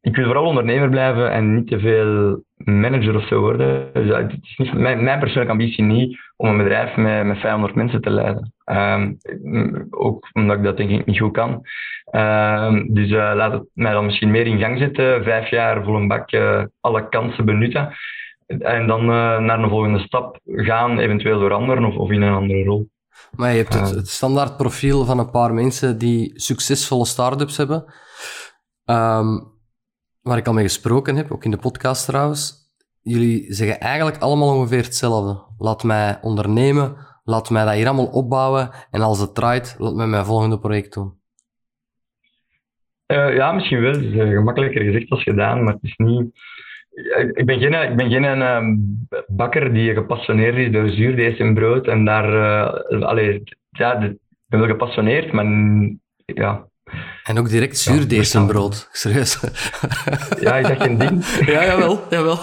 Speaker 2: ik wil vooral ondernemer blijven en niet te veel manager of zo worden. Dus, uh, het is niet, mijn, mijn, persoonlijke ambitie niet om een bedrijf met, met 500 mensen te leiden. Um, ook omdat ik dat denk ik niet goed kan. Um, dus laat het mij dan misschien meer in gang zetten. Vijf jaar vol een bak alle kansen benutten. En dan uh, naar een volgende stap gaan, eventueel veranderen of, of in een andere rol.
Speaker 1: Maar je hebt het, het standaard profiel van een paar mensen die succesvolle start-ups hebben. Um, waar ik al mee gesproken heb, ook in de podcast trouwens. Jullie zeggen eigenlijk allemaal ongeveer hetzelfde. Laat mij ondernemen, laat mij dat hier allemaal opbouwen en als het draait, laat mij mijn volgende project doen.
Speaker 2: Uh, ja, misschien wel. Het is gemakkelijker gezegd als gedaan, maar het is niet ik ben geen, ik ben geen um, bakker die gepassioneerd is door zuurdees en brood en daar, uh, allee, ja, ik ben wel gepassioneerd, maar ja.
Speaker 1: En ook direct zuurdees en brood, serieus.
Speaker 2: Ja, is dat geen ding?
Speaker 1: Ja, jawel, jawel.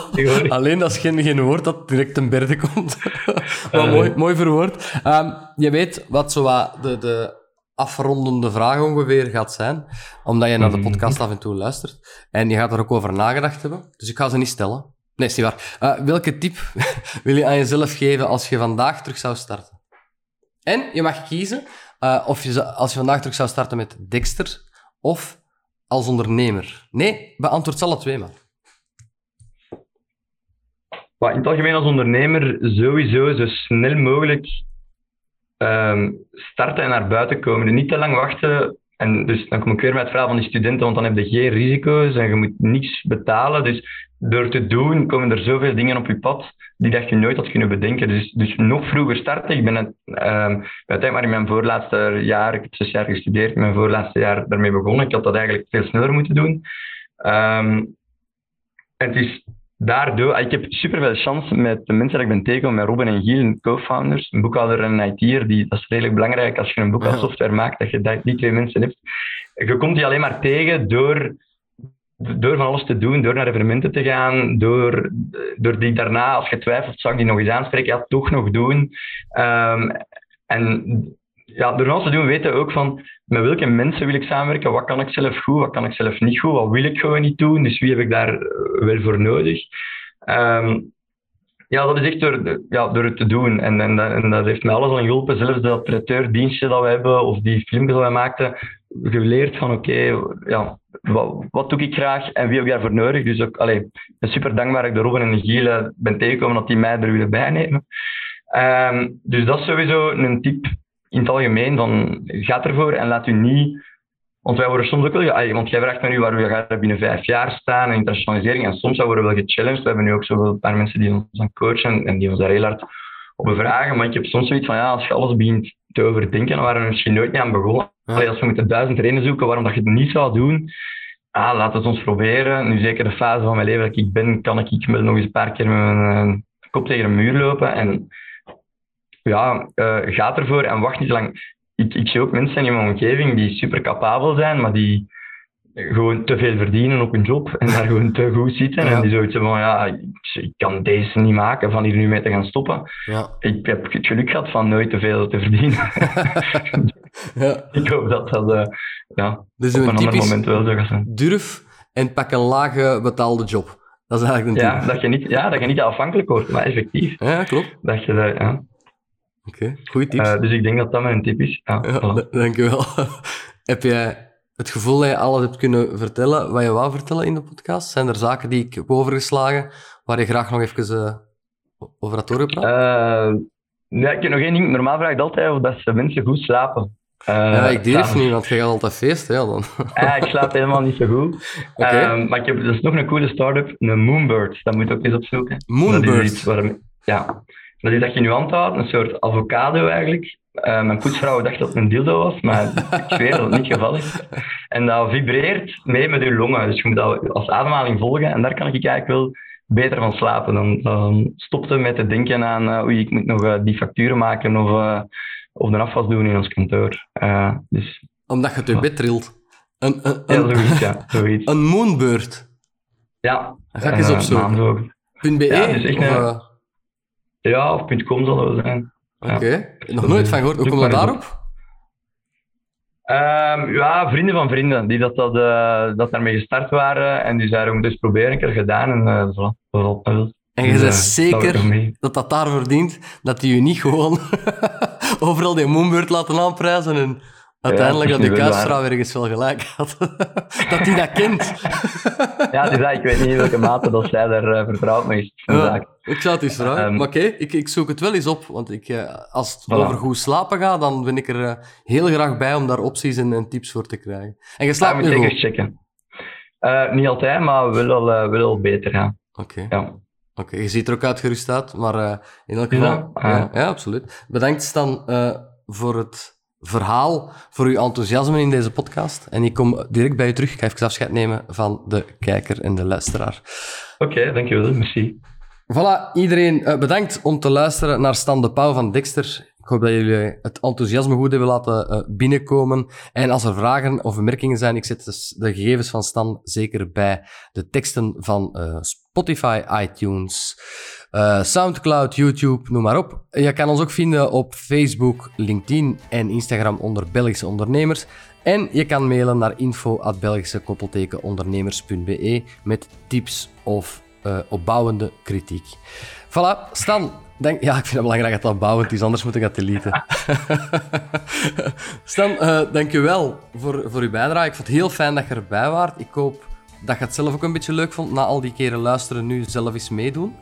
Speaker 1: Alleen als geen, geen woord dat direct een berde komt. maar uh, mooi, mooi verwoord. Um, je weet wat zo wat de, de afrondende vraag ongeveer gaat zijn, omdat je naar de mhm. podcast af en toe luistert. En je gaat er ook over nagedacht hebben, dus ik ga ze niet stellen. Nee, is niet waar. Uh, welke tip wil je aan jezelf geven als je vandaag terug zou starten? En je mag kiezen uh, of je, als je vandaag terug zou starten met Dexter of als ondernemer. Nee, beantwoord ze alle twee maar.
Speaker 2: in het algemeen als ondernemer sowieso zo snel mogelijk um, starten en naar buiten komen. niet te lang wachten. En dus dan kom ik weer met het verhaal van die studenten, want dan heb je geen risico's en je moet niets betalen. Dus door te doen komen er zoveel dingen op je pad die dat je nooit had kunnen bedenken. Dus, dus nog vroeger starten. Ik ben het, um, uiteindelijk maar in mijn voorlaatste jaar, ik heb zes jaar gestudeerd, in mijn voorlaatste jaar daarmee begonnen. Ik had dat eigenlijk veel sneller moeten doen. En het is daardoor, ah, ik heb super veel chance met de mensen die ik ben tegengekomen, met Robin en Giel, co-founders, een boekhouder en een IT'er, die, dat is redelijk belangrijk als je een boekhoudsoftware maakt, dat je die twee mensen hebt. Je komt die alleen maar tegen door door van alles te doen, door naar evenementen te gaan, door, door die daarna, als je twijfelt, zou ik die nog eens aanspreken, ja, toch nog doen. Um, en ja, door alles te doen weten we ook van met welke mensen wil ik samenwerken, wat kan ik zelf goed, wat kan ik zelf niet goed, wat wil ik gewoon niet doen, dus wie heb ik daar wel voor nodig. Um, ja, dat is echt door, ja, door het te doen. En, en, dat, en dat heeft mij alles al geholpen. Zelfs de operateurdienstje dat we hebben, of die filmpjes dat we maakten, geleerd van oké, ja, wat, doe ik graag en wie heb ik daarvoor nodig. Dus ook, allee, super dankbaar dat ik de Robin en de Giele ben tegengekomen dat die mij er willen bijnemen. Um, dus dat is sowieso een tip in het algemeen. Van, ga ervoor en laat u niet... Want wij worden soms ook wel... Want jij vraagt me nu waar we gaan binnen vijf jaar staan en internationalisering. En soms worden we wel gechallenged. We hebben nu ook zoveel een paar mensen die ons aan coachen en die ons daar heel hard op bevragen. Maar ik heb soms zoiets van, ja, als je alles begint te overdenken, dan waren we misschien nooit niet aan begonnen. Als we moeten duizend redenen zoeken waarom dat je het niet zou doen, ah, laat het ons proberen. Nu zeker de fase van mijn leven dat ik ben, kan ik, ik nog eens een paar keer met mijn uh, kop tegen een muur lopen. En ja, uh, ga ervoor en wacht niet lang. Ik, ik zie ook mensen in mijn omgeving die super capabel zijn, maar die gewoon te veel verdienen op hun job en daar gewoon te goed zitten. En die zoiets van, ja, ik, kan deze niet maken van hier nu mee te gaan stoppen. Ja. Ik heb het geluk gehad van nooit te veel te verdienen. ja. Ik hoop dat dat uh, ja,
Speaker 1: dus op een, een ander moment wel zo gaat zijn. Durf en pak een lage betaalde job. Dat is eigenlijk een
Speaker 2: ja, dat je niet, ja, dat je niet afhankelijk wordt, maar effectief.
Speaker 1: Ja, klopt.
Speaker 2: Dat je daar, ja.
Speaker 1: Oké, okay, goede tips.
Speaker 2: Uh, dus ik denk dat dat mijn tip is. Ja, ja
Speaker 1: voilà. Dankjewel. Heb jij het gevoel dat je alles hebt kunnen vertellen wat je wou vertellen in de podcast? Zijn er zaken die ik heb overgeslagen waar je graag nog even uh, over had doorgepraat?
Speaker 2: Uh, ja, ik heb nog één ding. Normaal vraag ik altijd of dat ze mensen goed slapen.
Speaker 1: Uh, ja, ik durf niet, want je gaat altijd feesten. Ja, dan.
Speaker 2: ja, ik slaap helemaal niet zo goed. Okay. maar ik heb dus nog een coole start-up, een Moonbird. Dat moet je ook eens opzoeken.
Speaker 1: Moonbird?
Speaker 2: ja, dat is dat je nu handhoudt, een soort avocado eigenlijk. Uh, mijn poetsvrouw dacht dat het een dildo was, maar ik zweer dat het niet het geval is. En dat vibreert mee met je longen, dus je moet dat als ademhaling volgen. En daar kan ik eigenlijk wel beter van slapen. Dan, dan stopte met te denken aan, uh, oei, ik moet nog uh, die facturen maken of, of de afwas doen in ons kantoor. dus,
Speaker 1: Omdat je te bed trilt. Een, een,
Speaker 2: een, ja, zoiets, ja, zoiets.
Speaker 1: Een moonbird.
Speaker 2: Ja.
Speaker 1: Dat ga ik eens opzoeken. .be? Ja, dus echt
Speaker 2: of, ja, of .com zal het wel zijn.
Speaker 1: Oké, nog nooit van gehoord. Hoe kom je daarop?
Speaker 2: Um, ja, vrienden van vrienden die dat, dat, uh, dat daarmee gestart waren en die zeiden, we moeten eens proberen, ik heb gedaan en uh, voilà.
Speaker 1: En je bent zeker dat dat daar verdient, dat die je niet gewoon overal die moonbeurt laten aanprijzen en uiteindelijk ja, dat die kuisvrouw ergens wel gelijk had. dat hij dat kent.
Speaker 2: ja, dus ik weet niet in welke mate dat zij daar uh, vertrouwd mee is. Ja,
Speaker 1: ik zou het eens vragen. Um, maar oké, okay, ik, ik zoek het wel eens op. Want ik, uh, als het voilà. over goed slapen gaat, dan ben ik er uh, heel graag bij om daar opties en, en, tips voor te krijgen. En je slaapt
Speaker 2: ja,
Speaker 1: nu
Speaker 2: goed? checken. niet altijd, maar wel al, wel al beter gaan.
Speaker 1: Oké. Okay. Ja. Oké, okay, je ziet er ook uitgerust uit, maar in elk geval... Ja, ja, absoluut. Bedankt Stan voor het verhaal, voor uw enthousiasme in deze podcast. En ik kom direct bij u terug. Ik ga even afscheid nemen van de kijker en de luisteraar.
Speaker 2: Oké, okay, dankjewel. Merci.
Speaker 1: Voilà, iedereen uh, bedankt om te luisteren naar Stan de Pauw van Dexter. Ik hoop dat jullie het enthousiasme goed hebben laten uh, binnenkomen. En als er vragen of opmerkingen zijn, ik zet dus de gegevens van Stan zeker bij de teksten van uh, Spotify, iTunes, uh, Soundcloud, YouTube, noem maar op. Je kan ons ook vinden op Facebook, LinkedIn en Instagram onder Belgische Ondernemers. En je kan mailen naar info.belgische-ondernemers.be met tips of uh, opbouwende kritiek. Voilà, Stan. Denk, ja, ik vind het belangrijk dat dat opbouwend is, anders moet ik dat deleten. Stan, uh, dank je wel voor, voor uw bijdrage. Ik vond het heel fijn dat je erbij waart. Ik hoop dat je het zelf ook een beetje leuk vond, na al die keren luisteren, nu zelf eens meedoen.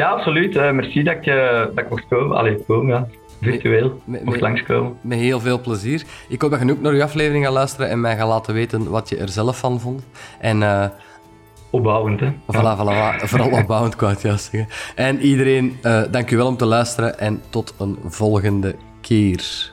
Speaker 2: Ja, absoluut. Uh, merci dat ik, uh, dat ik mocht komen. Allee, komen, ja. Virtueel. Me, mocht langskomen.
Speaker 1: Met heel veel plezier. Ik hoop dat je ook naar uw aflevering gaat luisteren en mij gaat laten weten wat je er zelf van vond. En uh,
Speaker 2: opbouwend. Hè?
Speaker 1: Voilà, voilà, vooral opbouwend, ik juist zeggen. En iedereen, dank u wel om te luisteren en tot een volgende keer.